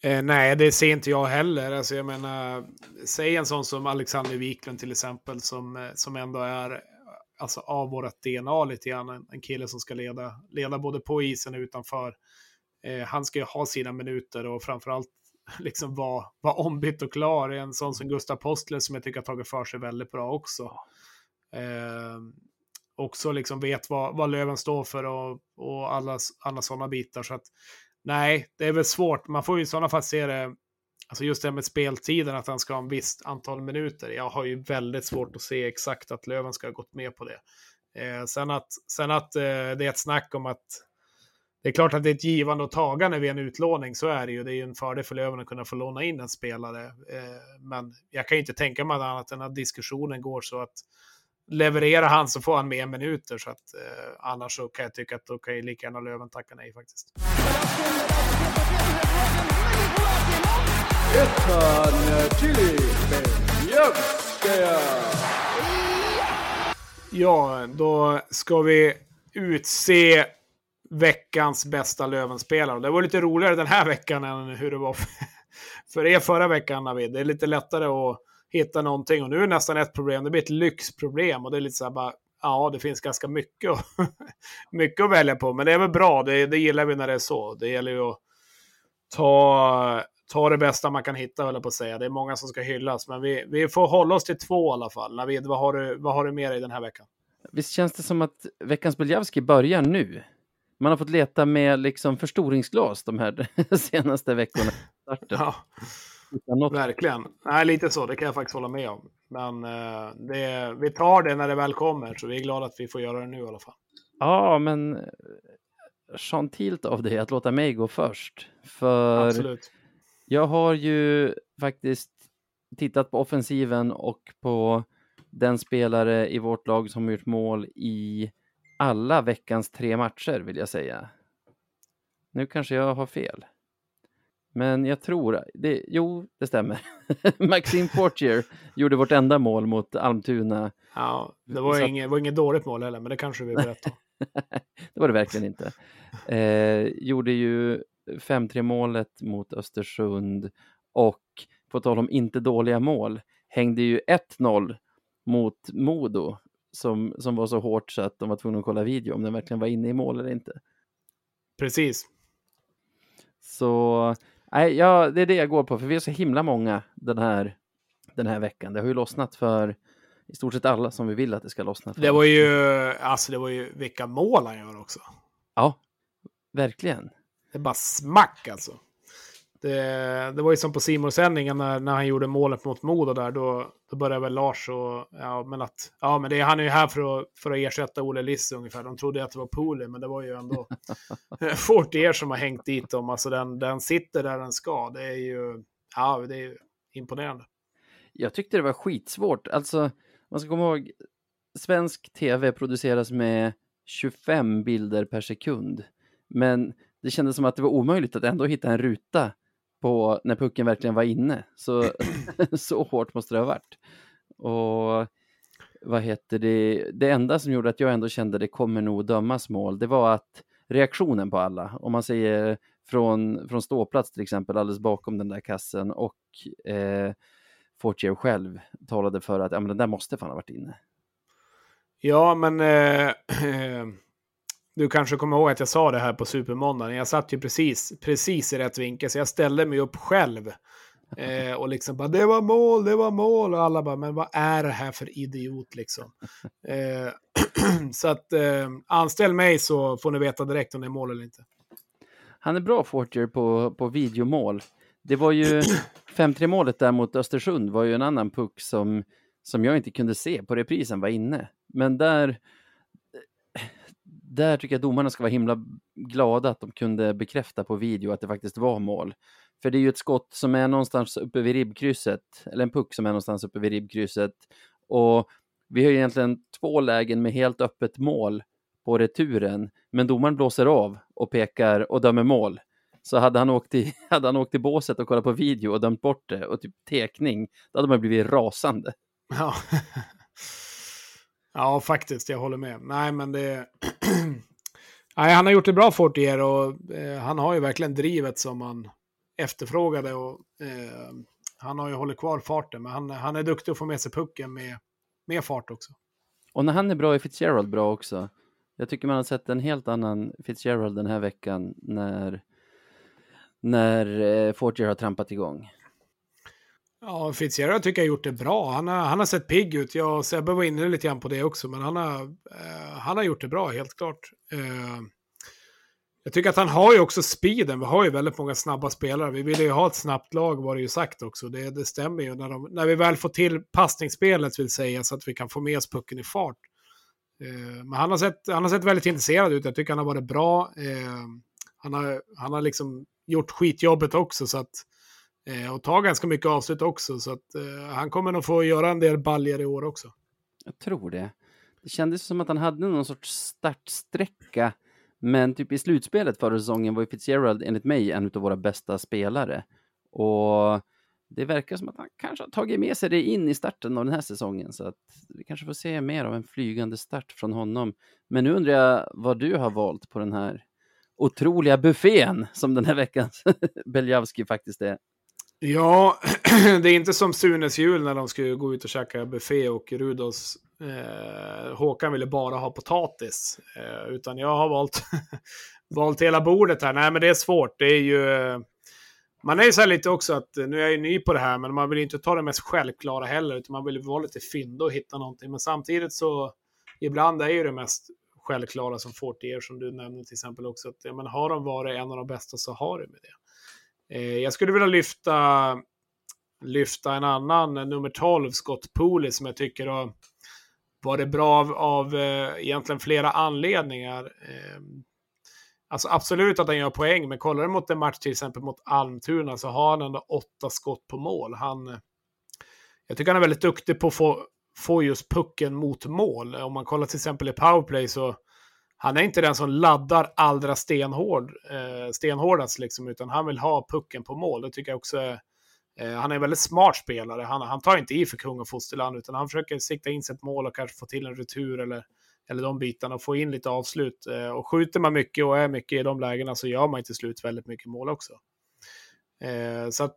Eh, nej, det ser inte jag heller. Alltså, jag menar, säg en sån som Alexander Wiklund till exempel, som, eh, som ändå är alltså, av vårt DNA lite grann. En, en kille som ska leda, leda både på isen och utanför. Eh, han ska ju ha sina minuter och framförallt liksom vara var ombytt och klar. En sån som Gustav Postler som jag tycker har tagit för sig väldigt bra också. Eh, också liksom vet vad, vad Löven står för och, och alla, alla sådana bitar. Så att nej, det är väl svårt. Man får ju i sådana fall se det, alltså just det med speltiden, att han ska ha en visst antal minuter. Jag har ju väldigt svårt att se exakt att Löven ska ha gått med på det. Eh, sen att, sen att eh, det är ett snack om att det är klart att det är ett givande och tagande vid en utlåning, så är det ju. Det är ju en fördel för Löven att kunna få låna in en spelare. Eh, men jag kan ju inte tänka mig annat än att diskussionen går så att levererar han så får han mer minuter. Så att, eh, annars så kan jag tycka att då kan ju lika gärna Löven tacka nej faktiskt. Ja, då ska vi utse veckans bästa Lövenspelare. Det var lite roligare den här veckan än hur det var för er förra veckan, Navid. Det är lite lättare att hitta någonting och nu är det nästan ett problem. Det blir ett lyxproblem och det är lite så här bara, ja, det finns ganska mycket, att, mycket att välja på. Men det är väl bra, det, det gillar vi när det är så. Det gäller ju att ta, ta det bästa man kan hitta, höll på att säga. Det är många som ska hyllas, men vi, vi får hålla oss till två i alla fall. Navid, vad har du, vad har du med dig den här veckan? Visst känns det som att veckans Beljavski börjar nu? Man har fått leta med liksom förstoringsglas de här senaste veckorna. Ja, verkligen. Nej, lite så, det kan jag faktiskt hålla med om. Men eh, det, vi tar det när det väl kommer, så vi är glada att vi får göra det nu i alla fall. Ja, men gentilt av dig att låta mig gå först. För Absolut. jag har ju faktiskt tittat på offensiven och på den spelare i vårt lag som har gjort mål i alla veckans tre matcher vill jag säga. Nu kanske jag har fel. Men jag tror, det, jo det stämmer. Maxime Portier gjorde vårt enda mål mot Almtuna. Ja, det var, inget, var inget dåligt mål heller, men det kanske vi berättar. det var det verkligen inte. Eh, gjorde ju 5-3 målet mot Östersund och på tal om inte dåliga mål hängde ju 1-0 mot Modo som, som var så hårt så att de var tvungna att kolla video om den verkligen var inne i mål eller inte. Precis. Så nej, ja, det är det jag går på, för vi är så himla många den här, den här veckan. Det har ju lossnat för i stort sett alla som vi vill att det ska lossna för. Det var ju, alltså det var ju vilka mål han gör också. Ja, verkligen. Det är bara smack alltså. Det, det var ju som på simor sändningen när, när han gjorde målet mot Modo där, då, då började väl Lars och, ja men att, ja men det, han är ju här för att, för att ersätta Olle Liss ungefär. De trodde att det var Pooley, men det var ju ändå Fortier som har hängt dit dem. Alltså den, den sitter där den ska. Det är ju, ja det är imponerande. Jag tyckte det var skitsvårt. Alltså, man ska komma ihåg, svensk tv produceras med 25 bilder per sekund. Men det kändes som att det var omöjligt att ändå hitta en ruta på när pucken verkligen var inne. Så, så hårt måste det ha varit. Och vad heter det, det enda som gjorde att jag ändå kände det kommer nog dömas mål, det var att reaktionen på alla, om man säger från, från ståplats till exempel, alldeles bakom den där kassen och eh, Fortier själv talade för att ja, men den där måste fan ha varit inne. Ja, men eh, Du kanske kommer ihåg att jag sa det här på Supermåndagen. Jag satt ju precis, precis i rätt vinkel, så jag ställde mig upp själv. Eh, och liksom bara, det var mål, det var mål. Och alla bara, men vad är det här för idiot liksom? Eh, så att eh, anställ mig så får ni veta direkt om det är mål eller inte. Han är bra Fortier på, på videomål. Det var ju 5-3 målet där mot Östersund var ju en annan puck som, som jag inte kunde se på reprisen var inne. Men där där tycker jag domarna ska vara himla glada att de kunde bekräfta på video att det faktiskt var mål. För det är ju ett skott som är någonstans uppe vid ribbkrysset, eller en puck som är någonstans uppe vid ribbkrysset. Och vi har ju egentligen två lägen med helt öppet mål på returen, men domaren blåser av och pekar och dömer mål. Så hade han åkt till hade han åkt till båset och kollat på video och dömt bort det och typ tekning, då hade man blivit rasande. Ja. Ja, faktiskt. Jag håller med. Nej, men det... Nej, han har gjort det bra Fortier och eh, han har ju verkligen drivet som man, efterfrågade. Och, eh, han har ju hållit kvar farten, men han, han är duktig att få med sig pucken med, med fart också. Och när han är bra är Fitzgerald bra också. Jag tycker man har sett en helt annan Fitzgerald den här veckan när, när eh, Fortier har trampat igång. Ja, Fitzgerald tycker jag har gjort det bra. Han har, han har sett pigg ut. Jag och Sebbe var inne lite grann på det också, men han har, eh, han har gjort det bra, helt klart. Eh, jag tycker att han har ju också speeden. Vi har ju väldigt många snabba spelare. Vi vill ju ha ett snabbt lag var det ju sagt också. Det, det stämmer ju. När, de, när vi väl får till passningsspelet vill säga så att vi kan få med oss pucken i fart. Eh, men han har, sett, han har sett väldigt intresserad ut. Jag tycker han har varit bra. Eh, han, har, han har liksom gjort skitjobbet också. Så att, eh, och tar ganska mycket avslut också. Så att, eh, han kommer nog få göra en del baljer i år också. Jag tror det. Det kändes som att han hade någon sorts startsträcka men typ i slutspelet förra säsongen var ju Fitzgerald enligt mig en av våra bästa spelare. Och det verkar som att han kanske har tagit med sig det in i starten av den här säsongen. Så att vi kanske får se mer av en flygande start från honom. Men nu undrar jag vad du har valt på den här otroliga buffén som den här veckans Beljavski faktiskt är. Ja, det är inte som Sunes jul när de skulle gå ut och käka buffé och Rudolfs eh, Håkan ville bara ha potatis. Eh, utan jag har valt, valt hela bordet här. Nej, men det är svårt. Det är ju... Eh, man är ju så här lite också att, eh, nu är jag ju ny på det här, men man vill inte ta det mest självklara heller, utan man vill vara lite fyndig och hitta någonting. Men samtidigt så, ibland är ju det mest självklara som Fortier, som du nämnde till exempel också, att ja, men har de varit en av de bästa så har de med det. Eh, jag skulle vilja lyfta, lyfta en annan, eh, nummer 12, Scott Pooley, som jag tycker har varit bra av, av eh, egentligen flera anledningar. Alltså absolut att han gör poäng, men kollar du mot en match till exempel mot Almtuna så har han ändå åtta skott på mål. Han, jag tycker han är väldigt duktig på att få, få just pucken mot mål. Om man kollar till exempel i powerplay så han är inte den som laddar allra stenhård, eh, stenhårdast, liksom, utan han vill ha pucken på mål. Det tycker jag också är, eh, han är en väldigt smart spelare. Han, han tar inte i för kung och fosterland, utan han försöker sikta in sig ett mål och kanske få till en retur eller, eller de bitarna och få in lite avslut. Eh, och skjuter man mycket och är mycket i de lägena så gör man till slut väldigt mycket mål också. Eh, så att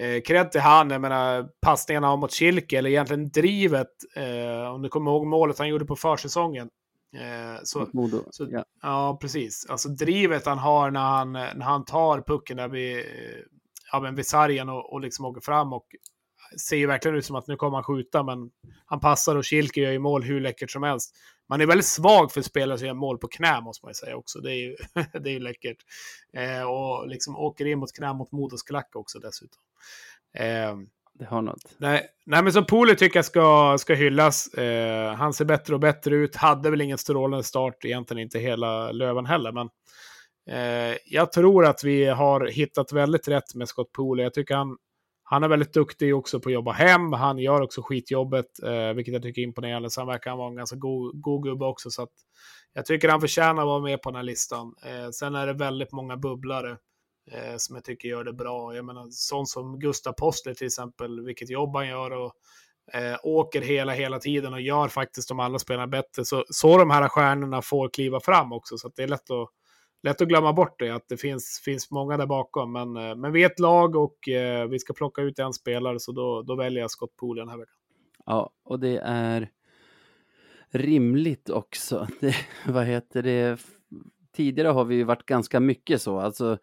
eh, kredd till han, jag menar passningarna mot Kilke, eller egentligen drivet, eh, om du kommer ihåg målet han gjorde på försäsongen, Eh, så, så, ja. ja. precis. Alltså drivet han har när han, när han tar pucken där vid, ja, men vid sargen och, och liksom åker fram och ser ju verkligen ut som att nu kommer han skjuta, men han passar och Kilke gör ju mål hur läckert som helst. Man är väldigt svag för spelare som gör mål på knä, måste man ju säga också. Det är ju, det är ju läckert. Eh, och liksom åker in mot knä mot Modos klack också dessutom. Eh, det har något. Nej, nej men som Poli tycker jag ska, ska hyllas. Eh, han ser bättre och bättre ut. Hade väl ingen strålande start, egentligen inte hela Löven heller. Men eh, jag tror att vi har hittat väldigt rätt med Scott Poli. Jag tycker han, han är väldigt duktig också på att jobba hem. Han gör också skitjobbet, eh, vilket jag tycker är imponerande. Sen verkar han vara en ganska god, god gubbe också. Så att jag tycker han förtjänar att vara med på den här listan. Eh, sen är det väldigt många bubblare eh, som jag tycker gör det bra. Jag menar, sånt som Gustav Postler till exempel, vilket jobb han gör och eh, åker hela, hela tiden och gör faktiskt de andra spelarna bättre. Så, så de här stjärnorna får kliva fram också, så det är lätt att, lätt att glömma bort det, att det finns, finns många där bakom. Men, eh, men vi är ett lag och eh, vi ska plocka ut en spelare, så då, då väljer jag Scott Pool den här veckan. Ja, och det är rimligt också. Det, vad heter det? Tidigare har vi ju varit ganska mycket så, alltså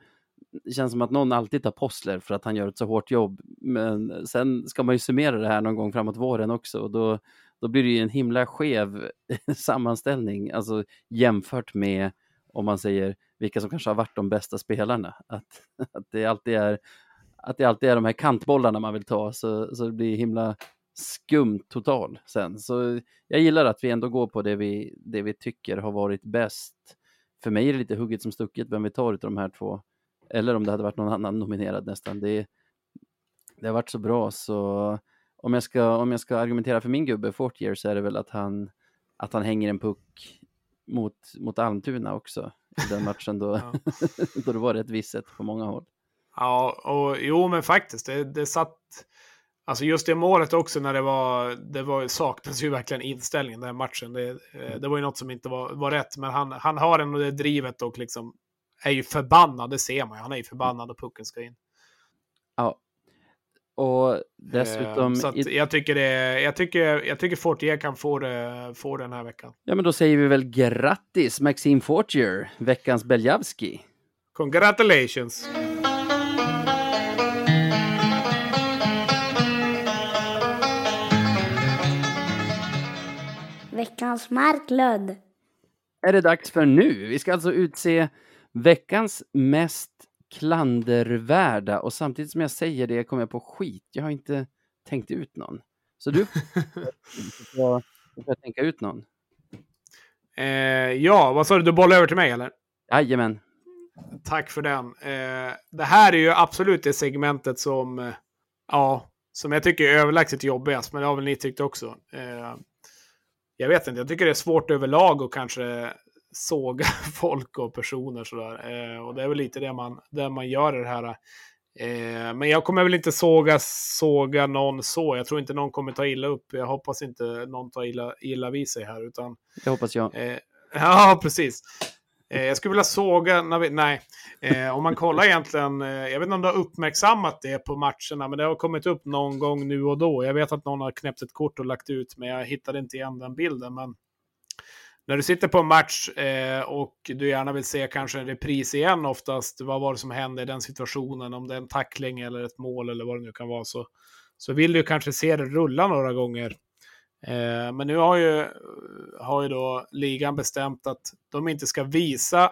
det känns som att någon alltid tar Possler för att han gör ett så hårt jobb. Men sen ska man ju summera det här någon gång framåt våren också och då, då blir det ju en himla skev sammanställning, alltså jämfört med om man säger vilka som kanske har varit de bästa spelarna. Att, att, det, alltid är, att det alltid är de här kantbollarna man vill ta, så, så det blir himla skumt total sen. Så jag gillar att vi ändå går på det vi, det vi tycker har varit bäst. För mig är det lite hugget som stucket vem vi tar av de här två eller om det hade varit någon annan nominerad nästan. Det, det har varit så bra så om jag ska, om jag ska argumentera för min gubbe Fortier så är det väl att han, att han hänger en puck mot, mot Almtuna också i den matchen då, ja. då det var rätt visset på många håll. Ja, och jo men faktiskt, det, det satt, alltså just det målet också när det var, det var, saknades ju verkligen inställningen den matchen. Det, det var ju något som inte var, var rätt, men han, han har ändå det drivet och liksom är ju förbannad, det ser man ju. Han är ju förbannad och pucken ska in. Ja. Och dessutom... Eh, så att jag tycker det, jag tycker, jag tycker Fortier kan få det, få den här veckan. Ja, men då säger vi väl grattis Maxime Fortier, veckans Beljavski. Congratulations! Veckans Marklund. Är det dags för nu? Vi ska alltså utse veckans mest klandervärda och samtidigt som jag säger det kommer jag på skit. Jag har inte tänkt ut någon. Så du får jag tänka ut någon. Eh, ja, vad sa du? Du bollar över till mig eller? Jajamän. Tack för den. Eh, det här är ju absolut det segmentet som, eh, ja, som jag tycker är överlägset jobbigast, men det har väl ni tyckt också. Eh, jag vet inte, jag tycker det är svårt överlag att kanske såga folk och personer sådär. Eh, och det är väl lite det man, det man gör i det här. Eh, men jag kommer väl inte såga, såga någon så. Jag tror inte någon kommer ta illa upp. Jag hoppas inte någon tar illa, illa vid sig här. Utan, det hoppas jag. Eh, ja, precis. Eh, jag skulle vilja såga, nej, eh, om man kollar egentligen, eh, jag vet inte om du har uppmärksammat det på matcherna, men det har kommit upp någon gång nu och då. Jag vet att någon har knäppt ett kort och lagt ut, men jag hittade inte igen den bilden. Men när du sitter på en match eh, och du gärna vill se kanske en repris igen oftast, vad var det som hände i den situationen, om det är en tackling eller ett mål eller vad det nu kan vara, så, så vill du kanske se det rulla några gånger. Eh, men nu har ju, har ju då ligan bestämt att de inte ska visa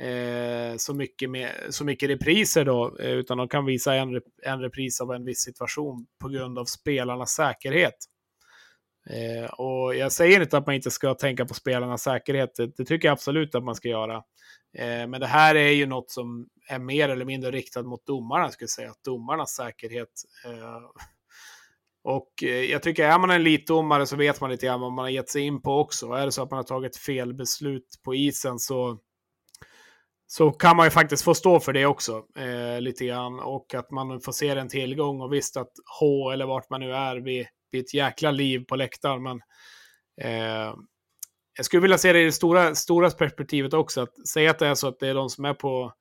eh, så, mycket med, så mycket repriser då, eh, utan de kan visa en, en repris av en viss situation på grund av spelarnas säkerhet. Eh, och jag säger inte att man inte ska tänka på spelarnas säkerhet, det, det tycker jag absolut att man ska göra. Eh, men det här är ju något som är mer eller mindre riktat mot domarna, skulle jag säga. Att domarnas säkerhet eh, och eh, jag tycker är man en elitdomare så vet man lite grann vad man har gett sig in på också. Är det så att man har tagit fel beslut på isen så, så kan man ju faktiskt få stå för det också. Eh, lite grann. Och att man får se en tillgång och visst att H eller vart man nu är vid det är ett jäkla liv på läktaren. Men eh, jag skulle vilja se det i det stora, stora perspektivet också. Att säga att det är så att det är de som är på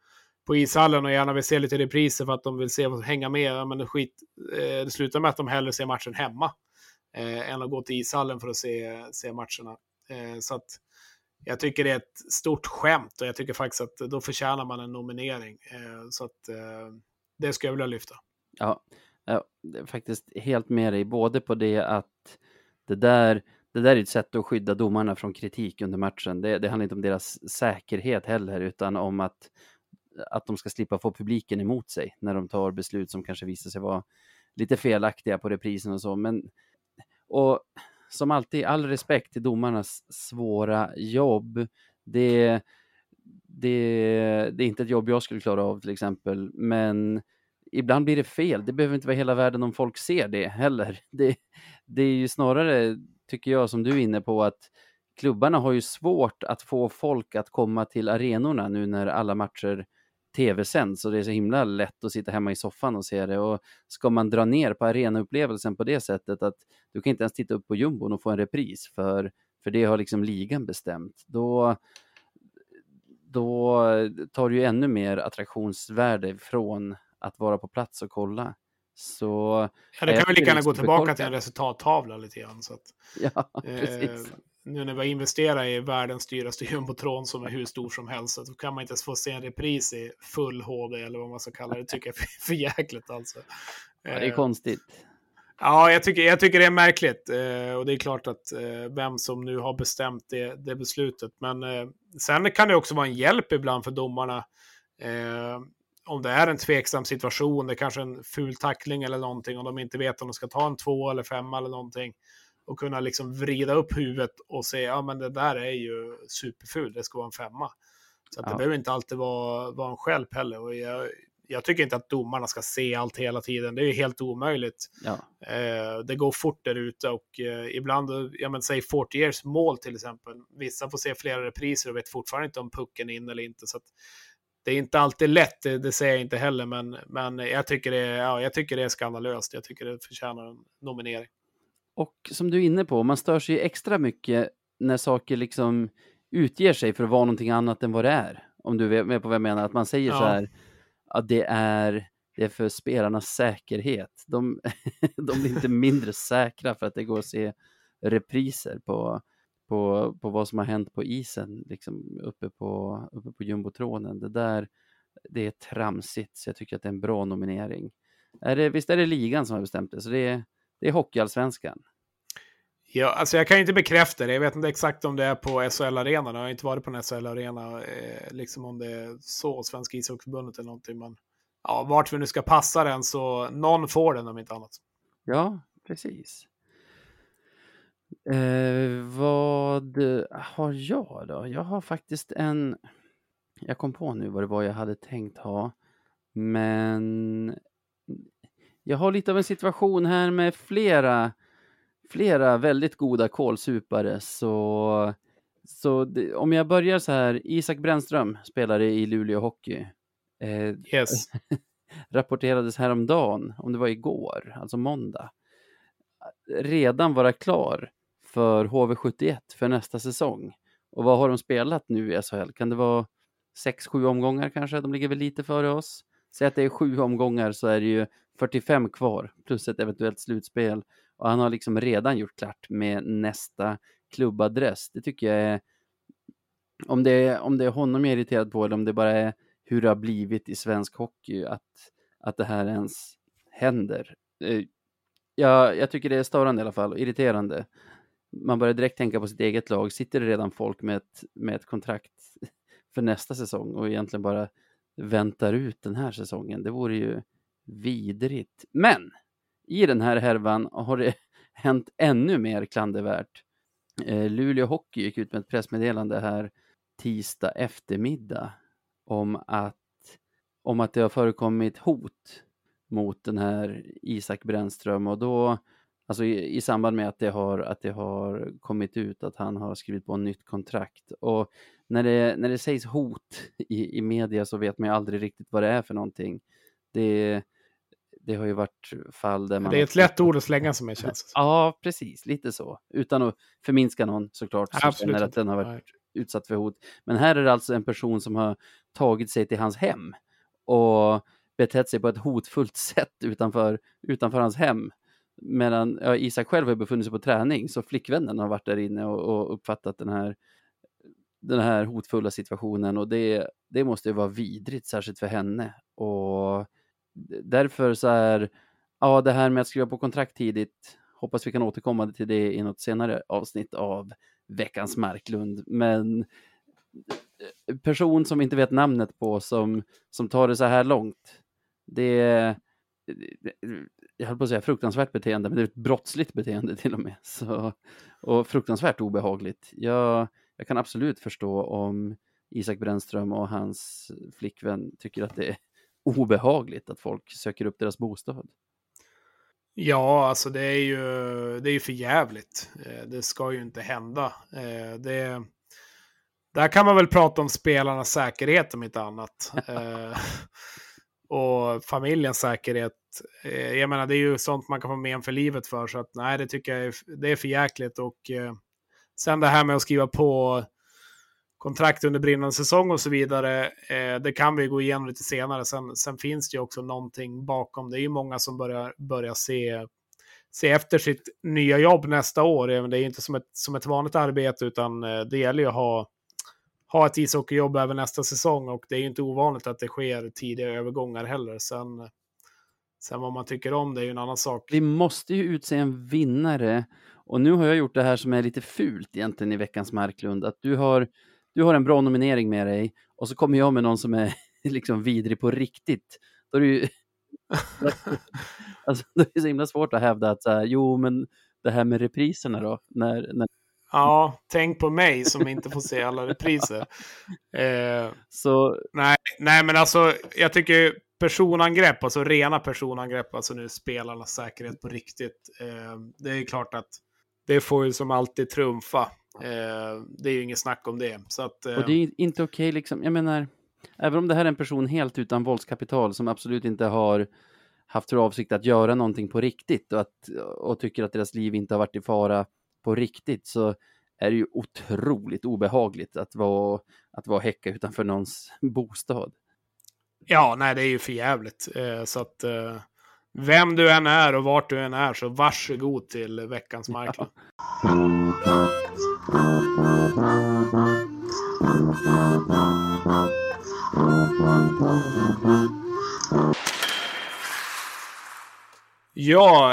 på ishallen och gärna vill se lite repriser för att de vill se hänga med. Men det, skit, eh, det slutar med att de hellre ser matchen hemma eh, än att gå till ishallen för att se, se matcherna. Eh, så att jag tycker det är ett stort skämt och jag tycker faktiskt att då förtjänar man en nominering. Eh, så att eh, det skulle jag vilja lyfta. Ja, jag är faktiskt helt med dig, både på det att det där det där är ett sätt att skydda domarna från kritik under matchen. Det, det handlar inte om deras säkerhet heller, utan om att att de ska slippa få publiken emot sig när de tar beslut som kanske visar sig vara lite felaktiga på reprisen och så. Men, och som alltid, all respekt till domarnas svåra jobb. Det, det, det är inte ett jobb jag skulle klara av till exempel, men ibland blir det fel. Det behöver inte vara hela världen om folk ser det heller. Det, det är ju snarare, tycker jag, som du är inne på, att klubbarna har ju svårt att få folk att komma till arenorna nu när alla matcher tv-sänds och det är så himla lätt att sitta hemma i soffan och se det och ska man dra ner på arenaupplevelsen på det sättet att du kan inte ens titta upp på jumbon och få en repris för, för det har liksom ligan bestämt, då då tar du ju ännu mer attraktionsvärde från att vara på plats och kolla. Så, ja, det kan väl lika gärna gå tillbaka till en resultattavla lite grann. Så att, ja. Eh, nu när vi har investerat i världens dyraste jumbotron som är hur stor som helst, så kan man inte ens få se en repris i full HD eller vad man ska kalla det. tycker jag är för jäkligt alltså. Ja, det är eh, konstigt. Ja, jag tycker, jag tycker det är märkligt. Eh, och det är klart att eh, vem som nu har bestämt det, det beslutet. Men eh, sen kan det också vara en hjälp ibland för domarna. Om det är en tveksam situation, det är kanske en ful tackling eller någonting, och de inte vet om de ska ta en två eller femma eller någonting och kunna liksom vrida upp huvudet och säga ja men det där är ju superfult, det ska vara en femma. Så att ja. det behöver inte alltid vara, vara en skälp heller. Och jag, jag, tycker inte att domarna ska se allt hela tiden. Det är ju helt omöjligt. Ja. Eh, det går fort där ute och eh, ibland, ja men säg 40 years mål till exempel. Vissa får se flera repriser och vet fortfarande inte om pucken är in eller inte. Så det är inte alltid lätt, det, det, säger jag inte heller, men, men jag, tycker det, ja, jag tycker det är skandalöst. Jag tycker det förtjänar en nominering. Och som du är inne på, man stör sig extra mycket när saker liksom utger sig för att vara någonting annat än vad det är. Om du är med på vad jag menar, att man säger Ja. så här att det är, det är för spelarnas säkerhet. De, de blir inte mindre säkra för att det går att se repriser på, på, på vad som har hänt på isen, liksom uppe på, uppe på jumbotronen. Det där, det är tramsigt, så jag tycker att det är en bra nominering. Är det, visst är det ligan som har bestämt det, så det är, det är Hockeyallsvenskan. Ja, alltså jag kan inte bekräfta det. Jag vet inte exakt om det är på SHL-arenan. Jag har inte varit på en SHL-arena, eh, liksom om det är så, Svenska ishockeyförbundet eller någonting. Men ja, vart vi nu ska passa den så någon får den om inte annat. Ja, precis. Eh, vad har jag då? Jag har faktiskt en... Jag kom på nu vad det var jag hade tänkt ha. Men jag har lite av en situation här med flera, flera väldigt goda kålsupare. Så, så det, om jag börjar så här. Isak Brännström spelare i Luleå Hockey. Eh, Yes. rapporterades häromdagen, om det var igår, alltså måndag, redan vara klar för HV71 för nästa säsong. Och vad har de spelat nu i SHL? Kan det vara sex, sju omgångar kanske? De ligger väl lite före oss. Säg att det är sju omgångar så är det ju 45 kvar plus ett eventuellt slutspel. Och han har liksom redan gjort klart med nästa klubbadress. Det tycker jag är, om det är, om det är honom jag är irriterad på eller om det bara är hur det har blivit i svensk hockey att, att det här ens händer. Eh, jag, jag tycker det är störande i alla fall och irriterande. Man börjar direkt tänka på sitt eget lag. Sitter det redan folk med ett, med ett kontrakt för nästa säsong och egentligen bara väntar ut den här säsongen? Det vore ju vidrigt. Men i den här härvan har det hänt ännu mer klandervärt. Eh, Luleå Hockey gick ut med ett pressmeddelande här tisdag eftermiddag om att, om att det har förekommit hot mot den här Isak Brännström och då, alltså i, i samband med att det, har, att det har kommit ut att han har skrivit på ett nytt kontrakt. Och när det, när det sägs hot i, i media så vet man ju aldrig riktigt vad det är för någonting. Det, det har ju varit fall där man... Det är ett lätt ord att slänga som är känns. Ja, precis, lite så. Utan att förminska någon såklart, som Absolut känner att den har varit Nej. utsatt för hot. Men här är det alltså en person som har tagit sig till hans hem och betett sig på ett hotfullt sätt utanför, utanför hans hem. Medan ja, Isak själv har befunnit sig på träning, så flickvännen har varit där inne och, och uppfattat den här, den här hotfulla situationen och det, det måste ju vara vidrigt, särskilt för henne. Och därför så är, ja det här med att skriva på kontrakt tidigt, hoppas vi kan återkomma till det i något senare avsnitt av veckans Marklund. Men eh, person som inte vet namnet på som, som tar det så här långt, det jag höll på att säga fruktansvärt beteende, men det är ett brottsligt beteende till och med. Så, och fruktansvärt obehagligt. Jag, jag kan absolut förstå om Isak Brännström och hans flickvän tycker att det är obehagligt att folk söker upp deras bostad. Ja, alltså det är ju, det är ju för jävligt. Eh, Det ska ju inte hända. Eh, Det, där kan man väl prata om spelarnas säkerhet om inte annat. Och familjens säkerhet. Eh, Jag menar, det är ju sånt man kan få men för livet för. Så att nej, det tycker jag är, det är för jäkligt. Och eh, sen det här med att skriva på kontrakt under brinnande säsong och så vidare. Eh, det kan vi gå igenom lite senare. Sen, sen finns det ju också någonting bakom. Det är ju många som börjar, börjar se, se efter sitt nya jobb nästa år. Även Det är ju inte som ett, som ett vanligt arbete utan eh, det gäller ju att ha, ha ett ishockeyjobb även nästa säsong. Och det är ju inte ovanligt att det sker tidiga övergångar heller. Sen, sen vad man tycker om det är ju en annan sak. Vi måste ju utse en vinnare och nu har jag gjort det här som är lite fult egentligen i veckans Marklund, att du har, du har en bra nominering med dig och så kommer jag med någon som är liksom vidrig på riktigt. Då är det ju alltså, det är så himla svårt att hävda att så här, jo, men det här med repriserna då, när, när Ja, tänk på mig som inte får se alla repriser. Eh, så nej, nej, men alltså jag tycker personangrepp, alltså rena personangrepp, alltså nu spelarnas säkerhet på riktigt. Eh, det är klart att det får ju som alltid trumfa. Eh, det är ju inget snack om det. Så att, eh, Och det är inte okej liksom, jag menar, även om det här är en person helt utan våldskapital som absolut inte har haft för avsikt att göra någonting på riktigt och, att, och tycker att deras liv inte har varit i fara på riktigt så är det ju otroligt obehagligt att vara, att vara häcka utanför någons bostad. Ja, nej, det är ju för jävligt. Eh, så att eh, vem du än är och vart du än är så varsågod till veckans marknad. Ja,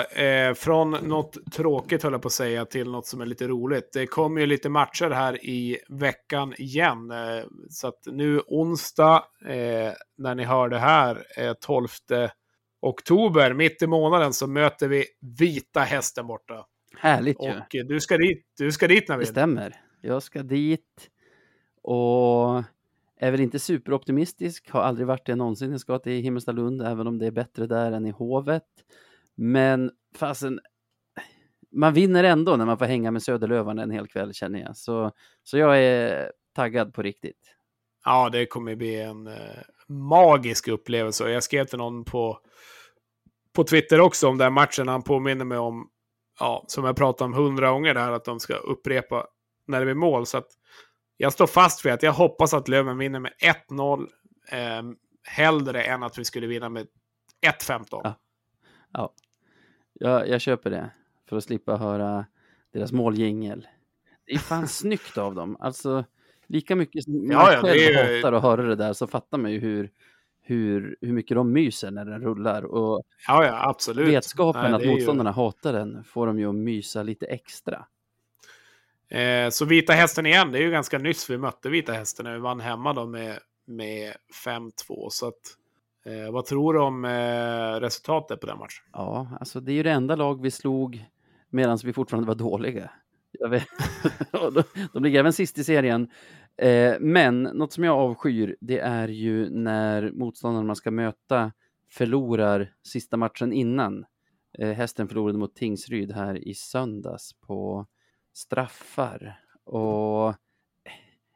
eh, från något tråkigt höll jag på att säga till något som är lite roligt. Det kommer ju lite matcher här i veckan igen. Eh, så att nu onsdag, eh, när ni hör det här, eh, 12 oktober, mitt i månaden, så möter vi Vita Hästen borta. Härligt ju. Och eh, du ska dit, du ska dit Det Navid. stämmer. Jag ska dit och är väl inte superoptimistisk, har aldrig varit det någonsin. Jag ska till Himmelstalund, även om det är bättre där än i Hovet. Men fasen, man vinner ändå när man får hänga med Söderlövarna en hel kväll känner jag. Så, så jag är taggad på riktigt. Ja, det kommer bli en eh, magisk upplevelse. Jag skrev till någon på, på Twitter också om den matchen. Han påminner mig om, ja, som jag pratat om hundra gånger där, att de ska upprepa när det blir mål. Så att jag står fast vid att jag hoppas att Löven vinner med 1-0. Eh, hellre än att vi skulle vinna med 1-15. Ja. Ja, jag, jag köper det för att slippa höra deras måljingel. Det är fan snyggt av dem. Alltså, lika mycket som man Ja, ja, själv är hatar att höra det där så fattar man ju hur, hur, hur mycket de myser när den rullar. Och Ja, ja, absolut. vetskapen Nej, att är ju- motståndarna hatar den får dem ju att mysa lite extra. Eh, så Vita Hästen igen, det är ju ganska nyss vi mötte Vita Hästen när vi vann hemma då med, med 5-2. Så att, eh, vad tror du om eh, resultatet på den matchen? Ja, alltså det är ju det enda lag vi slog medan vi fortfarande var dåliga. Jag vet. De, de ligger även sist i serien. Eh, men något som jag avskyr, det är ju när motståndarna man ska möta förlorar sista matchen innan. Eh, hästen förlorade mot Tingsryd här i söndags på straffar. Och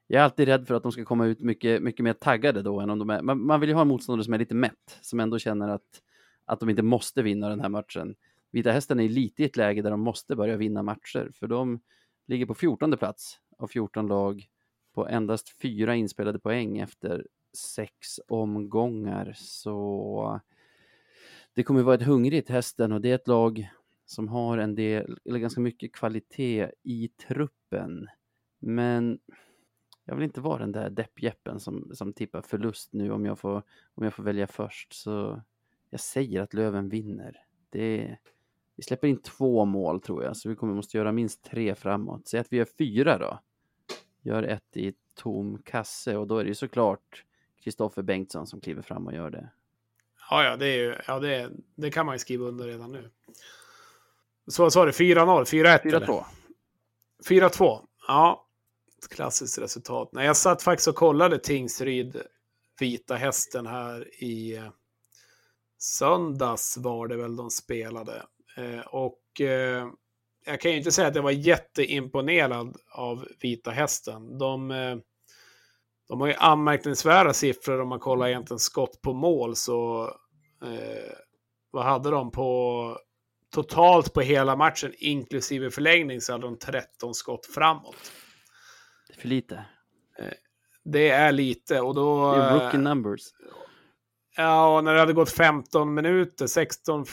jag är alltid rädd för att de ska komma ut mycket, mycket mer taggade då än om de är. Man, man vill ju ha en motståndare som är lite mätt, som ändå känner att, att de inte måste vinna den här matchen. Vita Hästen är lite i ett läge där de måste börja vinna matcher, för de ligger på 14 plats av 14 lag på endast fyra inspelade poäng efter sex omgångar. Så det kommer vara ett hungrigt Hästen och det är ett lag som har en del, eller ganska mycket kvalitet i truppen. Men jag vill inte vara den där deppjeppen som, som tippar förlust nu om jag, får, om jag får välja först. Så jag säger att Löven vinner. Det, vi släpper in två mål tror jag, så vi kommer måste göra minst tre framåt. Säg att vi gör fyra då. Gör ett i tom kasse och då är det ju såklart Kristoffer Bengtsson som kliver fram och gör det. Ja, ja, det, är ju, ja det, det kan man ju skriva under redan nu. Så vad sa du? 4-0? 4-1? eller? 4-2. 4-2. Ja, klassiskt resultat. Nej, jag satt faktiskt och kollade Tingsryd, Vita Hästen här i eh, söndags var det väl de spelade. Eh, och eh, jag kan ju inte säga att jag var jätteimponerad av Vita Hästen. De, eh, de har ju anmärkningsvärda siffror om man kollar egentligen skott på mål. Så eh, vad hade de på totalt på hela matchen, inklusive förlängning, så hade de 13 skott framåt. Det är för lite. Det är lite och då... Det är rookie numbers. Ja, och när det hade gått 15 minuter, 16,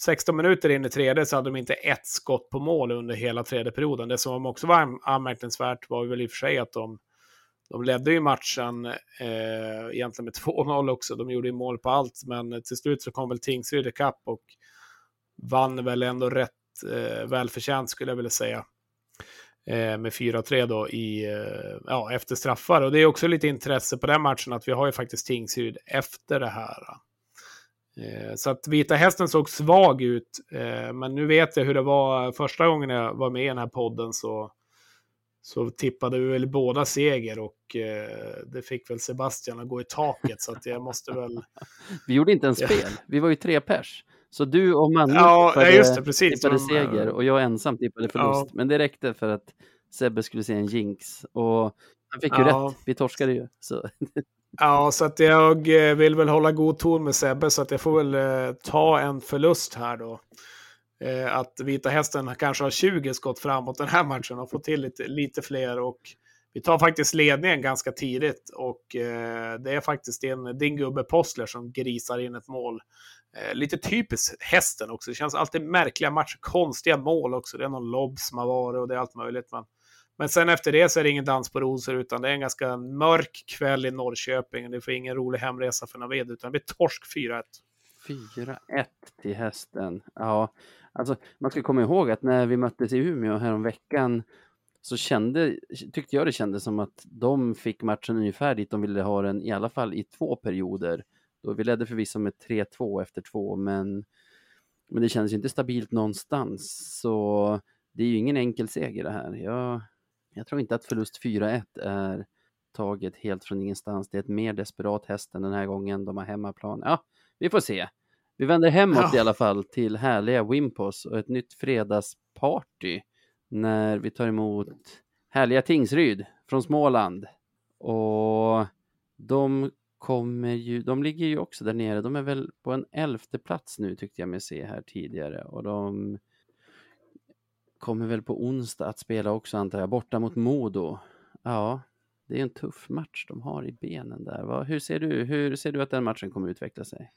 16 minuter in i tredje så hade de inte ett skott på mål under hela tredje perioden. Det som också var an- anmärkningsvärt var väl i och för sig att de, de ledde ju matchen eh, egentligen med 2-0 också. De gjorde ju mål på allt, men till slut så kom väl Tingsryd ikapp och vann väl ändå rätt eh, välförtjänt skulle jag vilja säga. Eh, med 4-3 då i, eh, ja, efter straffar. Och det är också lite intresse på den matchen att vi har ju faktiskt Tingsryd efter det här. Eh, så att Vita Hästen såg svag ut, men nu vet jag hur det var första gången jag var med i den här podden så, så tippade vi väl båda seger och det fick väl Sebastian att gå i taket så att jag måste väl... Vi gjorde inte Ja. spel. Vi var ju tre pers. Så du och Manne Ja, tippade, ja, just det, precis. tippade De, seger eh, och jag ensam tippade förlust. Ja. Men det räckte för att Sebbe skulle se en jinx. Och han fick ju Ja. rätt. Vi torskade ju. Så. Ja, så att jag eh, vill väl hålla god ton med Sebbe så att jag får väl eh, ta en förlust här då. Eh, att Vita Hästen kanske har 20 skott framåt den här matchen och får till lite, lite fler och vi tar faktiskt ledningen ganska tidigt och eh, det är faktiskt din, din gubbe Postler som grisar in ett mål. Eh, lite typiskt hästen också. Det känns alltid märkliga matcher, konstiga mål också. Det är någon lobb som har varit och det är allt möjligt. Men, men sen efter det så är det ingen dans på rosor utan det är en ganska mörk kväll i Norrköping. Det får ingen rolig hemresa för Navid utan det blir torsk 4-1. 4-1 till hästen. Ja, alltså man ska komma ihåg att när vi möttes i Umeå häromveckan så kände, tyckte jag det kändes som att de fick matchen ungefär dit de ville ha den, i alla fall i två perioder. Då vi ledde förvisso med 3-2 efter två, men, men det kändes inte stabilt någonstans. Så det är ju ingen enkel seger det här. Jag, jag tror inte att förlust 4-1 är taget helt från ingenstans. Det är ett mer desperat hästen den här gången. De har hemmaplan. Ja, vi får se. Vi vänder hemåt ja. i alla fall till härliga Wimpos och ett nytt fredagsparty när vi tar emot härliga Tingsryd från Småland. Och de kommer ju, de ligger ju också där nere. De är väl på en elfte plats nu tyckte jag mig se här tidigare och de kommer väl på onsdag att spela också antar jag, borta mot Modo. Ja, det är en tuff match de har i benen där. Hur ser du, hur ser du att den matchen kommer utveckla sig?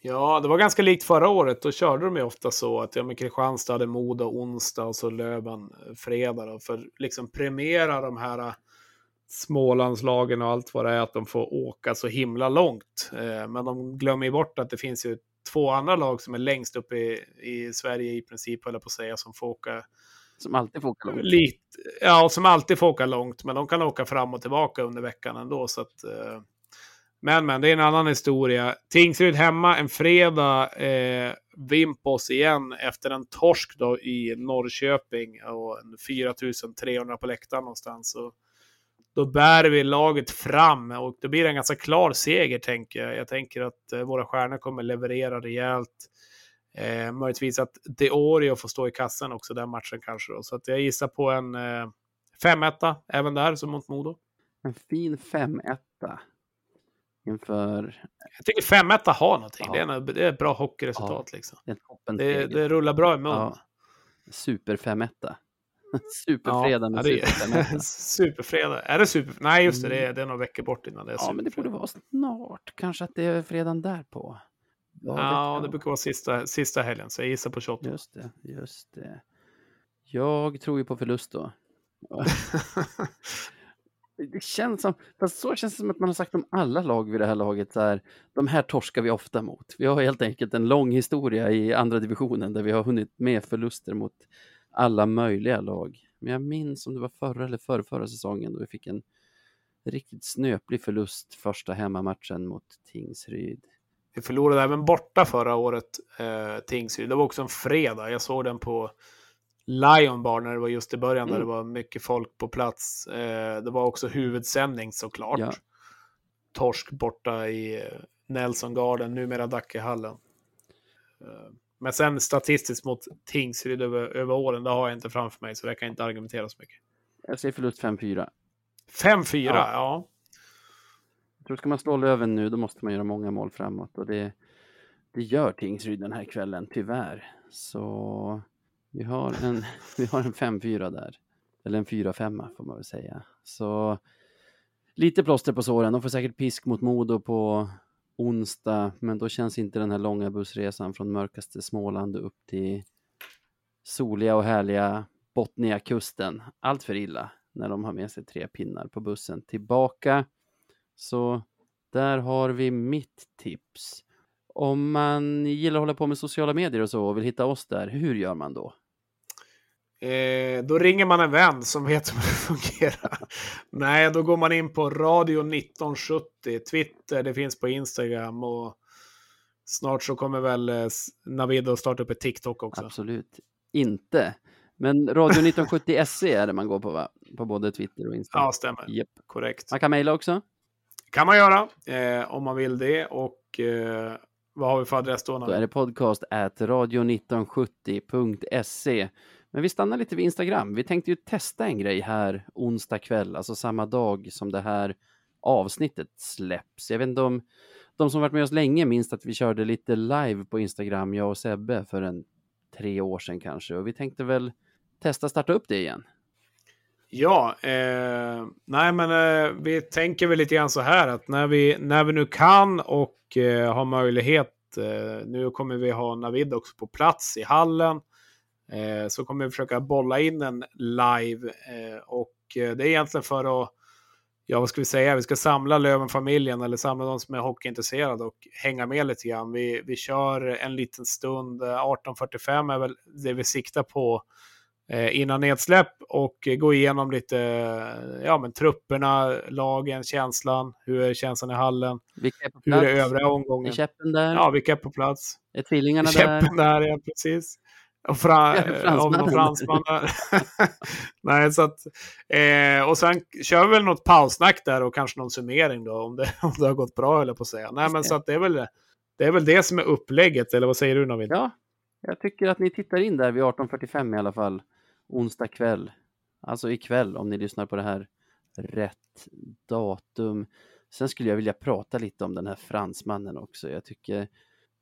Ja, det var ganska likt förra året. Då körde de ju ofta så att ja, men Kristianstad hade Modo onsdag och så Löven eh, fredag. Då, för liksom premiera de här Smålandslagen och allt vad det är, att de får åka så himla långt. Eh, men de glömmer ju bort att det finns ju två andra lag som är längst upp i, i Sverige i princip, höll jag på att säga, som får åka som alltid får åka långt. Lite, ja, som alltid får åka långt, men de kan åka fram och tillbaka under veckan ändå. Så att, eh, men, men, det är en annan historia. Tingsryd hemma en fredag. Eh, Vimpos igen efter en torsk då i Norrköping och 4300 på läktaren någonstans. Så då bär vi laget fram och det blir en ganska klar seger tänker jag. Jag tänker att eh, våra stjärnor kommer leverera rejält. Eh, möjligtvis att Deorio får stå i kassan också den matchen kanske. Då. Så att jag gissar på en eh, 5-1 även där som mot Modo. En fin 5-1 inför... Jag tycker 5-1 har någonting. Ja. Det, är en, det är ett bra hockeyresultat. Ja, liksom. det, det, rullar bra i mun. Ja. Super 5-1. Superfredag med ja, Super Superfredag. Är det super? Nej, just det. Det är, det är några veckor bort innan det är Ja, men det borde vara snart. Kanske att det är fredagen därpå. Ja, ja det brukar vara sista, sista helgen, så jag gissar på 28. Just det, just det. Jag tror ju på förlust då. det känns som, fast så känns det som att man har sagt om alla lag vid det här laget, så här, de här torskar vi ofta mot. Vi har helt enkelt en lång historia i andra divisionen där vi har hunnit med förluster mot alla möjliga lag. Men jag minns om det var förra eller förra, förra säsongen då vi fick en riktigt snöplig förlust första hemmamatchen mot Tingsryd. Vi förlorade även borta förra året, eh, Tingsryd. Det var också en fredag. Jag såg den på Lion Bar när det var just i början, mm. där det var mycket folk på plats. Eh, det var också huvudsändning såklart. Ja. Torsk borta i eh, Nelson Garden, numera Dackehallen. Eh, men sen statistiskt mot Tingsryd över, över åren, det har jag inte framför mig, så det kan jag inte argumentera så mycket. Jag säger förlust 5-4. 5-4, ja. ja. Jag tror ska man slå Löven nu, då måste man göra många mål framåt och det, det gör Tingsryd den här kvällen, tyvärr. Så vi har en, vi har en 5-4 där. Eller en 4-5 får man väl säga. Så lite plåster på såren. De får säkert pisk mot Modo på onsdag, men då känns inte den här långa bussresan från mörkaste Småland upp till soliga och härliga Botniakusten allt för illa när de har med sig tre pinnar på bussen tillbaka. Så där har vi mitt tips. Om man gillar att hålla på med sociala medier och så och vill hitta oss där, hur gör man då? Eh, då ringer man en vän som vet hur det fungerar. Nej, då går man in på Radio 1970, Twitter, det finns på Instagram och snart så kommer väl eh, Navid att starta upp ett TikTok också. Absolut inte. Men Radio 1970 SE är det man går på va? På både Twitter och Instagram. Ja, stämmer. Yep. Korrekt. Man kan mejla också. kan man göra eh, om man vill det och eh, vad har vi för adress då? Då är det podcast at radio1970.se. Men vi stannar lite vid Instagram. Vi tänkte ju testa en grej här onsdag kväll, alltså samma dag som det här avsnittet släpps. Jag vet inte om de som varit med oss länge minns att vi körde lite live på Instagram, jag och Sebbe, för en tre år sedan kanske. Och vi tänkte väl testa starta upp det igen. Ja, eh, nej men eh, vi tänker väl lite grann så här att när vi, när vi nu kan och eh, har möjlighet, eh, nu kommer vi ha Navid också på plats i hallen, så kommer vi försöka bolla in en live eh, och det är egentligen för att, ja vad ska vi säga, vi ska samla Löven-familjen eller samla de som är hockeyintresserade och hänga med lite grann. Vi, vi kör en liten stund, 18.45 är väl det vi siktar på Eh, innan nedsläpp och gå igenom lite ja, men trupperna, lagen, känslan. Hur är känslan i hallen? Vilka är på plats? Hur är övriga omgången? Är käppen där? Ja, vilka är på plats? Är tvillingarna där? Käppen där, ja precis. Och fra, om någon fransman. Nej, så att, eh, och sen kör vi väl något paussnack där och kanske någon summering då om det, om det har gått bra, eller på att säga. Nej, men så att det är väl det är väl det som är upplägget, eller vad säger du Navid? Ja, jag tycker att ni tittar in där vid 18.45 i alla fall onsdag kväll. Alltså ikväll om ni lyssnar på det här rätt datum. Sen skulle jag vilja prata lite om den här fransmannen också. Jag tycker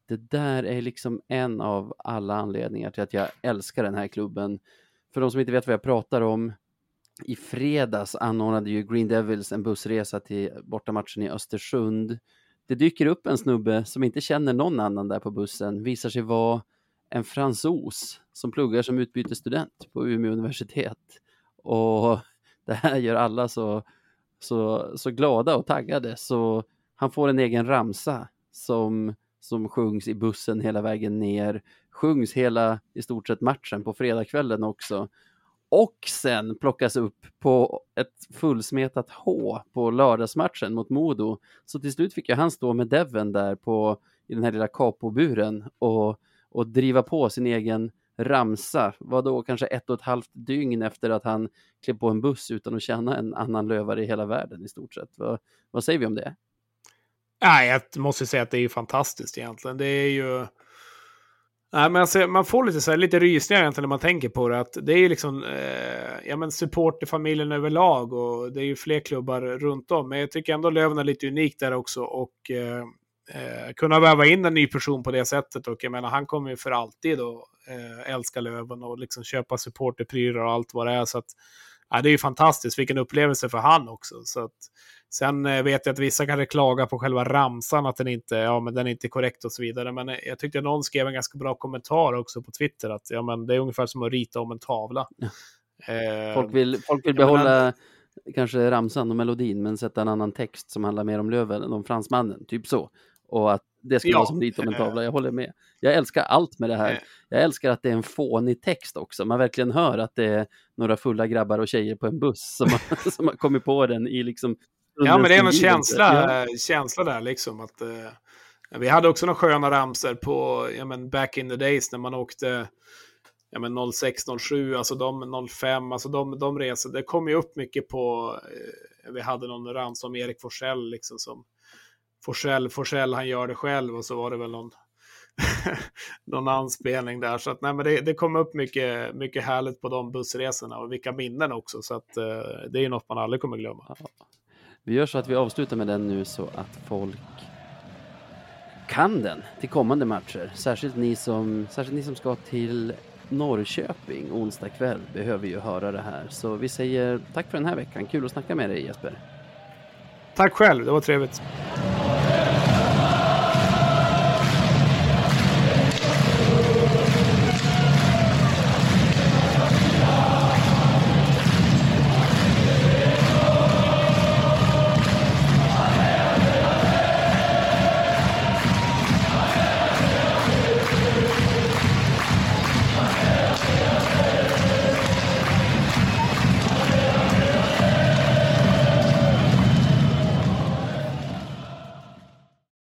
det där är liksom en av alla anledningar till att jag älskar den här klubben. För de som inte vet vad jag pratar om, i fredags anordnade ju Green Devils en bussresa till bortamatchen i Östersund. Det dyker upp en snubbe som inte känner någon annan där på bussen, visar sig vara en fransos som pluggar som utbytesstudent på Umeå universitet. Och det här gör alla så, så, så glada och taggade så han får en egen ramsa som, som sjungs i bussen hela vägen ner, sjungs hela i stort sett matchen på fredagskvällen också. Och sen plockas upp på ett fullsmetat H på lördagsmatchen mot Modo. Så till slut fick jag han stå med Devon där på, i den här lilla capoburen och och driva på sin egen ramsa, vad då kanske ett och ett halvt dygn efter att han klev på en buss utan att känna en annan lövare i hela världen i stort sett. Vad, vad säger vi om det? Nej, jag måste säga att det är fantastiskt egentligen. Det är ju... Nej, men alltså, man får lite, så här, lite rysningar egentligen när man tänker på det. Att det är ju liksom eh, ja, men support i familjen överlag och det är ju fler klubbar runt om. Men jag tycker ändå Löven är lite unik där också. Och eh, eh, kunna väva in en ny person på det sättet. Och jag menar, han kommer ju för alltid att eh, älska Löven och liksom köpa supporterprylar och allt vad det är. Så att, ja, det är ju fantastiskt, vilken upplevelse för han också. Så att, sen eh, vet jag att vissa kanske klagar på själva ramsan, att den inte, ja, men den är inte korrekt och så vidare. Men eh, jag tyckte någon skrev en ganska bra kommentar också på Twitter, att ja, men det är ungefär som att rita om en tavla. Eh, folk, vill, folk vill behålla menar, kanske ramsan och melodin, men sätta en annan text som handlar mer om Löven än om fransmannen, typ så och att det skulle ja. vara som dit om en tavla. Jag håller med. Jag älskar allt med det här. Jag älskar att det är en fånig text också. Man verkligen hör att det är några fulla grabbar och tjejer på en buss som har, som har kommit på den i liksom... Ja, men det är en känsla, ja. känsla där liksom. Att, uh, vi hade också några sköna ramser på, ja men back in the days när man åkte ja, men 06, 07, alltså de 05, alltså de, de resor. Det kom ju upp mycket på, uh, vi hade någon rams om Erik Forsell liksom som Forsell, Forsell han gör det själv och så var det väl någon, någon anspelning där. Så att, nej, men det, det kom upp mycket, mycket härligt på de bussresorna och vilka minnen också. Så att, eh, det är något man aldrig kommer glömma. Ja. Vi gör så att vi avslutar med den nu så att folk kan den till kommande matcher. Särskilt ni som, särskilt ni som ska till Norrköping onsdag kväll behöver ju höra det här. Så vi säger tack för den här veckan. Kul att snacka med dig Jesper. Tack själv, det var trevligt.